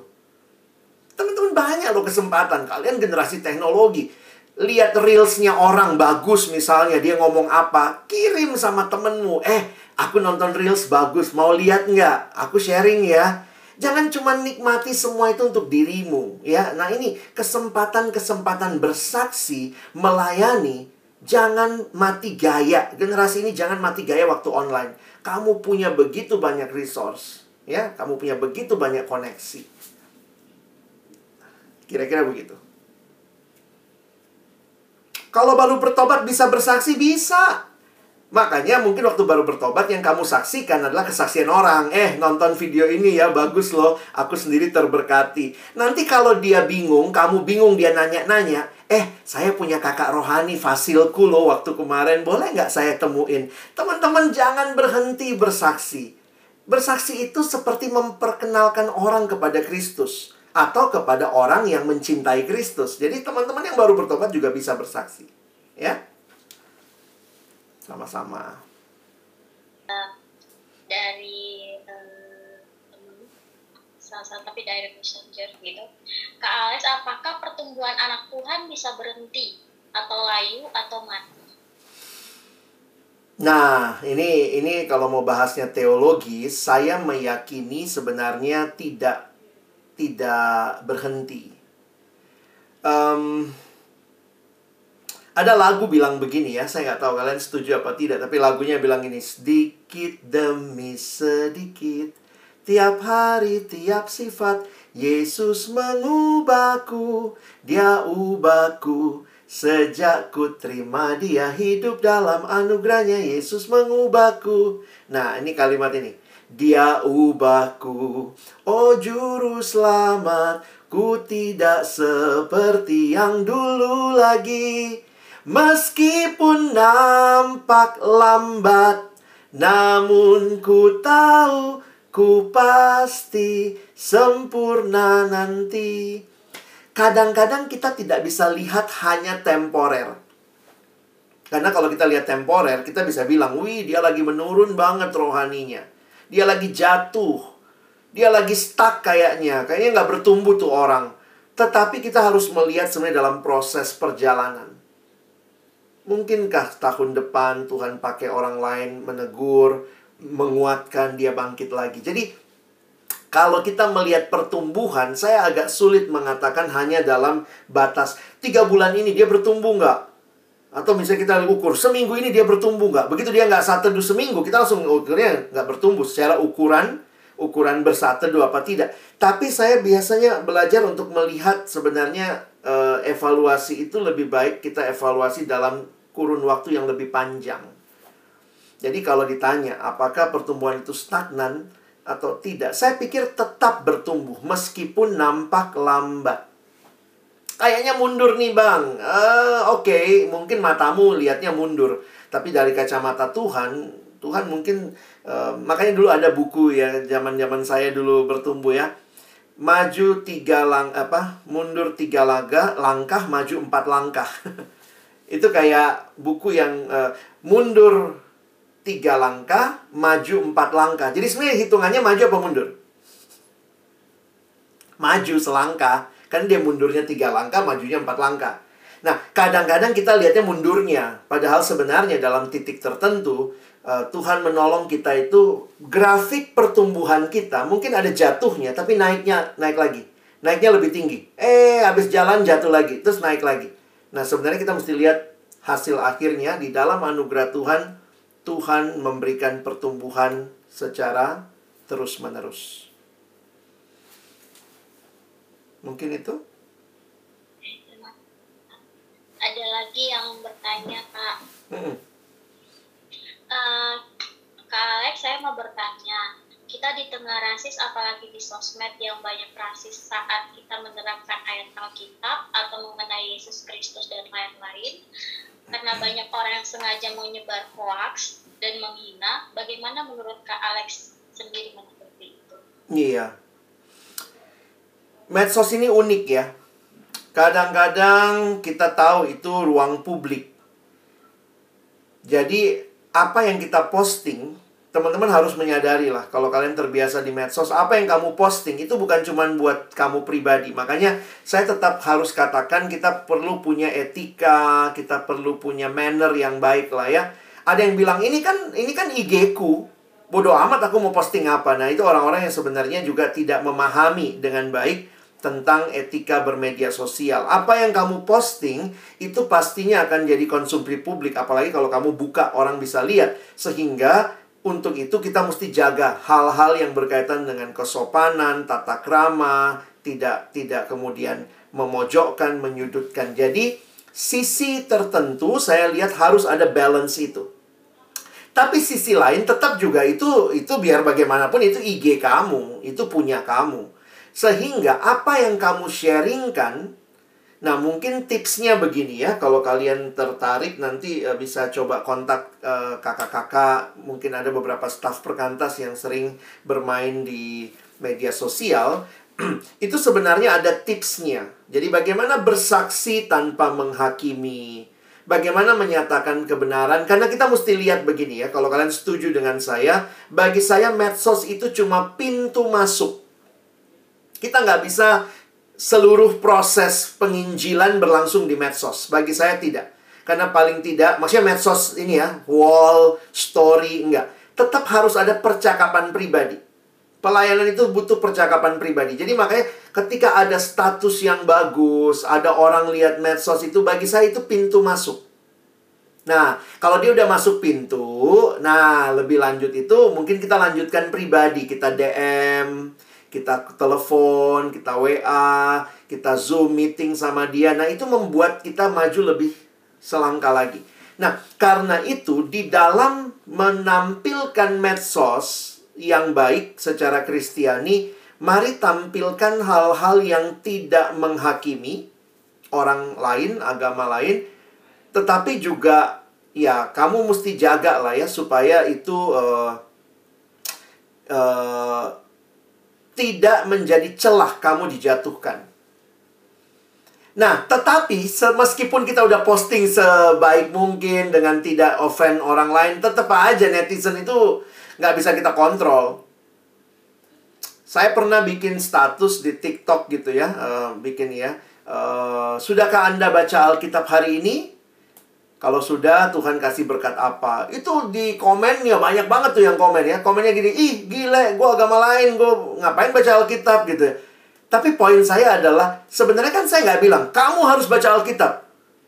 Teman-teman banyak loh kesempatan. Kalian generasi teknologi. Lihat reelsnya orang bagus misalnya. Dia ngomong apa. Kirim sama temenmu. Eh, aku nonton reels bagus. Mau lihat nggak? Aku sharing ya Jangan cuma nikmati semua itu untuk dirimu, ya. Nah, ini kesempatan-kesempatan bersaksi, melayani, jangan mati gaya. Generasi ini jangan mati gaya waktu online. Kamu punya begitu banyak resource, ya. Kamu punya begitu banyak koneksi. Kira-kira begitu. Kalau baru bertobat bisa bersaksi bisa. Makanya mungkin waktu baru bertobat yang kamu saksikan adalah kesaksian orang. Eh, nonton video ini ya, bagus loh. Aku sendiri terberkati. Nanti kalau dia bingung, kamu bingung dia nanya-nanya. Eh, saya punya kakak rohani fasilku loh waktu kemarin. Boleh nggak saya temuin? Teman-teman jangan berhenti bersaksi. Bersaksi itu seperti memperkenalkan orang kepada Kristus. Atau kepada orang yang mencintai Kristus. Jadi teman-teman yang baru bertobat juga bisa bersaksi. Ya, sama-sama. Uh, dari uh, salah tapi dari messenger gitu. Kak Alex apakah pertumbuhan anak Tuhan bisa berhenti atau layu atau mati? Nah, ini ini kalau mau bahasnya teologi, saya meyakini sebenarnya tidak tidak berhenti. Um, ada lagu bilang begini ya, saya nggak tahu kalian setuju apa tidak, tapi lagunya bilang ini sedikit demi sedikit, tiap hari tiap sifat Yesus mengubahku, Dia ubahku. Sejak ku terima dia hidup dalam anugerahnya Yesus mengubahku Nah ini kalimat ini Dia ubahku Oh juru selamat Ku tidak seperti yang dulu lagi Meskipun nampak lambat, namun ku tahu ku pasti sempurna nanti. Kadang-kadang kita tidak bisa lihat hanya temporer. Karena kalau kita lihat temporer, kita bisa bilang, wih dia lagi menurun banget rohaninya. Dia lagi jatuh. Dia lagi stuck kayaknya. Kayaknya nggak bertumbuh tuh orang. Tetapi kita harus melihat sebenarnya dalam proses perjalanan. Mungkinkah tahun depan Tuhan pakai orang lain menegur, menguatkan dia bangkit lagi. Jadi kalau kita melihat pertumbuhan, saya agak sulit mengatakan hanya dalam batas tiga bulan ini dia bertumbuh nggak? Atau misalnya kita ukur seminggu ini dia bertumbuh nggak? Begitu dia nggak teduh seminggu, kita langsung ukurnya nggak bertumbuh secara ukuran ukuran bersaat teduh apa tidak. Tapi saya biasanya belajar untuk melihat sebenarnya uh, evaluasi itu lebih baik kita evaluasi dalam kurun waktu yang lebih panjang. Jadi kalau ditanya apakah pertumbuhan itu stagnan atau tidak, saya pikir tetap bertumbuh meskipun nampak lambat. Kayaknya mundur nih bang, uh, oke okay, mungkin matamu lihatnya mundur, tapi dari kacamata Tuhan, Tuhan mungkin uh, makanya dulu ada buku ya zaman zaman saya dulu bertumbuh ya, maju tiga lang apa mundur tiga laga langkah maju empat langkah itu kayak buku yang uh, mundur tiga langkah, maju empat langkah. Jadi sebenarnya hitungannya maju apa mundur? Maju selangkah, kan dia mundurnya tiga langkah, majunya empat langkah. Nah, kadang-kadang kita lihatnya mundurnya, padahal sebenarnya dalam titik tertentu uh, Tuhan menolong kita itu grafik pertumbuhan kita mungkin ada jatuhnya, tapi naiknya naik lagi, naiknya lebih tinggi. Eh, habis jalan jatuh lagi, terus naik lagi. Nah, sebenarnya kita mesti lihat hasil akhirnya di dalam anugerah Tuhan Tuhan memberikan pertumbuhan secara terus-menerus. Mungkin itu? Ada lagi yang bertanya, Kak. Hmm. Uh, Kak Alex, saya mau bertanya. Kita di tengah rasis, apalagi di sosmed yang banyak rasis saat kita menerapkan ayat Alkitab atau mengenai Yesus Kristus dan lain-lain, karena banyak orang yang sengaja menyebar hoax dan menghina, bagaimana menurut Kak Alex sendiri menanggapi itu? Iya. Medsos ini unik ya. Kadang-kadang kita tahu itu ruang publik. Jadi apa yang kita posting teman-teman harus menyadari lah kalau kalian terbiasa di medsos apa yang kamu posting itu bukan cuma buat kamu pribadi. Makanya saya tetap harus katakan kita perlu punya etika kita perlu punya manner yang baik lah ya. Ada yang bilang ini kan ini kan IG ku. Bodoh amat aku mau posting apa. Nah itu orang-orang yang sebenarnya juga tidak memahami dengan baik tentang etika bermedia sosial. Apa yang kamu posting itu pastinya akan jadi konsumsi publik apalagi kalau kamu buka orang bisa lihat. Sehingga untuk itu kita mesti jaga hal-hal yang berkaitan dengan kesopanan, tata krama, tidak tidak kemudian memojokkan, menyudutkan. Jadi sisi tertentu saya lihat harus ada balance itu. Tapi sisi lain tetap juga itu itu biar bagaimanapun itu IG kamu, itu punya kamu. Sehingga apa yang kamu sharingkan Nah, mungkin tipsnya begini ya, kalau kalian tertarik nanti uh, bisa coba kontak kakak kakak-kakak, mungkin ada beberapa staf perkantas yang sering bermain di media sosial. itu sebenarnya ada tipsnya. Jadi bagaimana bersaksi tanpa menghakimi, bagaimana menyatakan kebenaran karena kita mesti lihat begini ya, kalau kalian setuju dengan saya, bagi saya medsos itu cuma pintu masuk. Kita nggak bisa seluruh proses penginjilan berlangsung di medsos. Bagi saya tidak. Karena paling tidak, maksudnya medsos ini ya, wall, story, enggak. Tetap harus ada percakapan pribadi. Pelayanan itu butuh percakapan pribadi. Jadi makanya ketika ada status yang bagus, ada orang lihat medsos itu bagi saya itu pintu masuk. Nah, kalau dia udah masuk pintu, nah lebih lanjut itu mungkin kita lanjutkan pribadi, kita DM, kita telepon, kita WA, kita Zoom meeting sama dia. Nah, itu membuat kita maju lebih selangkah lagi. Nah, karena itu di dalam menampilkan medsos yang baik secara Kristiani, mari tampilkan hal-hal yang tidak menghakimi orang lain, agama lain, tetapi juga ya kamu mesti jaga lah ya supaya itu uh, uh, tidak menjadi celah kamu dijatuhkan. Nah, tetapi meskipun kita udah posting sebaik mungkin dengan tidak offend orang lain, tetap aja netizen itu nggak bisa kita kontrol. Saya pernah bikin status di TikTok gitu ya, uh, bikin ya. Uh, sudahkah Anda baca Alkitab hari ini? Kalau sudah, Tuhan kasih berkat apa? Itu di komen ya banyak banget tuh yang komen ya. Komennya gini, ih gile, gue agama lain, gue ngapain baca Alkitab gitu ya. Tapi poin saya adalah, sebenarnya kan saya nggak bilang, kamu harus baca Alkitab.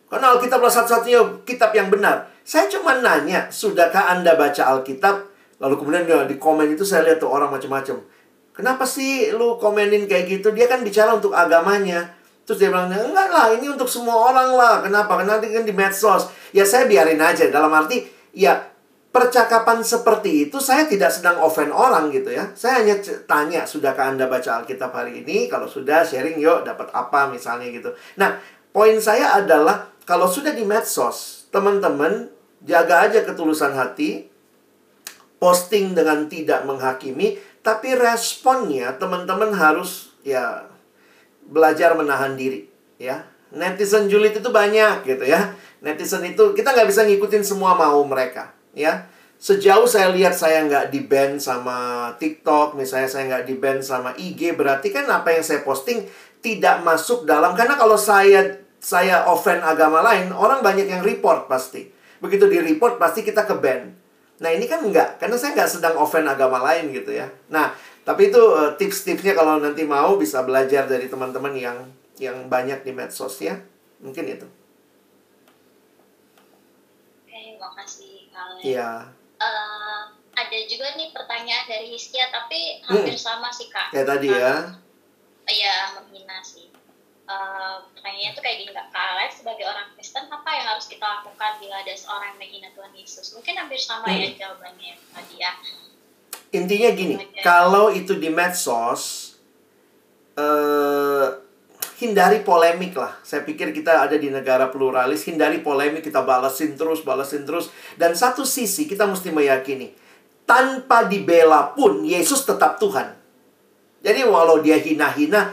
Karena Alkitab adalah satu-satunya kitab yang benar. Saya cuma nanya, sudahkah Anda baca Alkitab? Lalu kemudian di komen itu saya lihat tuh orang macam-macam. Kenapa sih lu komenin kayak gitu? Dia kan bicara untuk agamanya. Terus dia bilang, enggak lah, ini untuk semua orang lah. Kenapa? Karena nanti kan di medsos. Ya saya biarin aja. Dalam arti, ya percakapan seperti itu saya tidak sedang offend orang gitu ya. Saya hanya tanya, sudahkah Anda baca Alkitab hari ini? Kalau sudah, sharing yuk, dapat apa misalnya gitu. Nah, poin saya adalah, kalau sudah di medsos, teman-teman jaga aja ketulusan hati, posting dengan tidak menghakimi, tapi responnya teman-teman harus ya belajar menahan diri ya. Netizen julid itu banyak gitu ya. Netizen itu kita nggak bisa ngikutin semua mau mereka ya. Sejauh saya lihat saya nggak di ban sama TikTok misalnya saya nggak di ban sama IG berarti kan apa yang saya posting tidak masuk dalam karena kalau saya saya offend agama lain orang banyak yang report pasti. Begitu di report pasti kita ke ban nah ini kan enggak karena saya nggak sedang offend agama lain gitu ya. Nah tapi itu uh, tips-tipsnya kalau nanti mau bisa belajar dari teman-teman yang yang banyak di medsos ya. Mungkin itu. Oke, makasih kalian. Iya. Uh, ada juga nih pertanyaan dari Hiskia tapi hampir hmm. sama sih kak. Kayak tadi ya. Iya, menghina sih. Uh, pertanyaannya tuh kayak gini kak, kak Alex sebagai orang Kristen apa yang harus kita lakukan bila ada seorang yang menghina Tuhan Yesus? Mungkin hampir sama ya hmm. ya jawabannya tadi ya intinya gini, kalau itu di medsos, uh, hindari polemik lah. Saya pikir kita ada di negara pluralis, hindari polemik, kita balasin terus, balasin terus. Dan satu sisi kita mesti meyakini, tanpa dibela pun Yesus tetap Tuhan. Jadi walau dia hina-hina,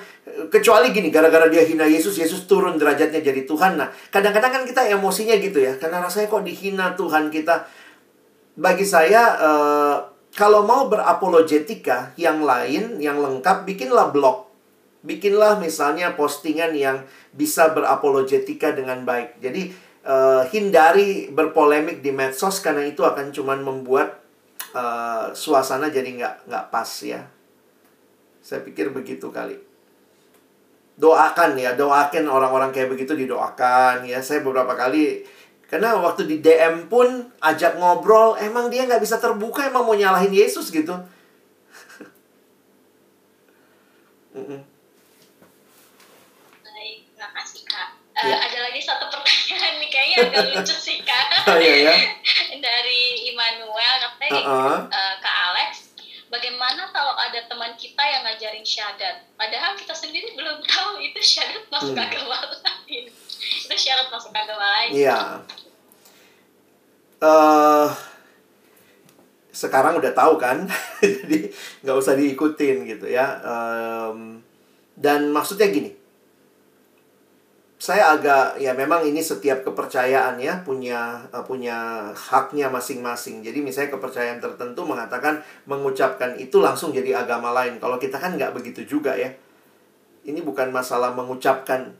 kecuali gini, gara-gara dia hina Yesus, Yesus turun derajatnya jadi Tuhan. Nah, kadang-kadang kan kita emosinya gitu ya, karena rasanya kok dihina Tuhan kita. Bagi saya, uh, kalau mau berapologetika yang lain, yang lengkap, bikinlah blog. Bikinlah misalnya postingan yang bisa berapologetika dengan baik. Jadi, uh, hindari berpolemik di medsos karena itu akan cuman membuat uh, suasana jadi nggak nggak pas ya. Saya pikir begitu kali. Doakan ya, doakan orang-orang kayak begitu didoakan ya. Saya beberapa kali karena waktu di DM pun ajak ngobrol, emang dia nggak bisa terbuka, emang mau nyalahin Yesus gitu. Baik, makasih kak. Uh, ya. Ada lagi satu pertanyaan nih, kayaknya agak lucu sih kak. oh, iya, ya? Dari Immanuel, katanya uh -uh. uh, Kak Alex, bagaimana kalau ada teman kita yang ngajarin syahadat? Padahal kita sendiri belum tahu itu syahadat masuk hmm. agama lain. Itu syarat masuk agama lain. Iya uh, sekarang udah tahu kan? Jadi nggak usah diikutin gitu ya. Um, dan maksudnya gini. Saya agak ya memang ini setiap kepercayaan ya punya uh, punya haknya masing-masing. Jadi misalnya kepercayaan tertentu mengatakan mengucapkan itu langsung jadi agama lain. Kalau kita kan nggak begitu juga ya. Ini bukan masalah mengucapkan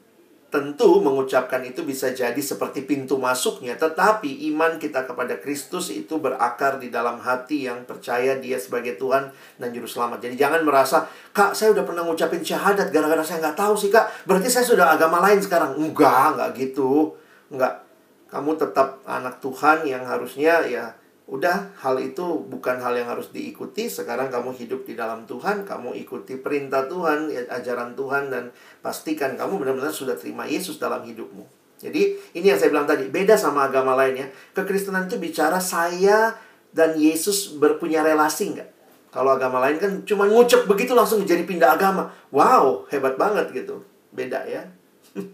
tentu mengucapkan itu bisa jadi seperti pintu masuknya, tetapi iman kita kepada Kristus itu berakar di dalam hati yang percaya Dia sebagai Tuhan dan Juru Selamat. Jadi jangan merasa, Kak, saya udah pernah ngucapin syahadat gara-gara saya nggak tahu sih, Kak. Berarti saya sudah agama lain sekarang. Enggak, enggak gitu. Enggak. Kamu tetap anak Tuhan yang harusnya ya udah hal itu bukan hal yang harus diikuti. Sekarang kamu hidup di dalam Tuhan kamu ikuti perintah Tuhan ya, ajaran Tuhan dan pastikan kamu benar-benar sudah terima Yesus dalam hidupmu. Jadi ini yang saya bilang tadi beda sama agama lainnya kekristenan itu bicara saya dan Yesus berpunya relasi nggak? Kalau agama lain kan cuma ngucap begitu langsung jadi pindah agama. Wow hebat banget gitu. Beda ya.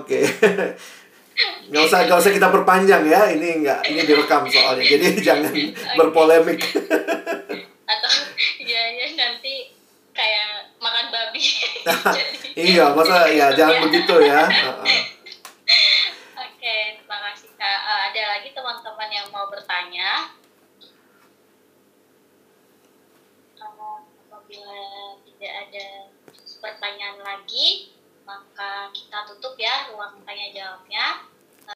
Oke nggak usah nggak usah kita perpanjang ya. Ini nggak ini direkam soalnya. Jadi jangan berpolemik. Atau ya ya nanti kayak makan babi. Iya masa ya jangan begitu ya. Oke terima kasih kak. Uh, ada lagi teman-teman yang mau bertanya? Apabila tidak ada pertanyaan lagi maka kita tutup ya ruang tanya jawabnya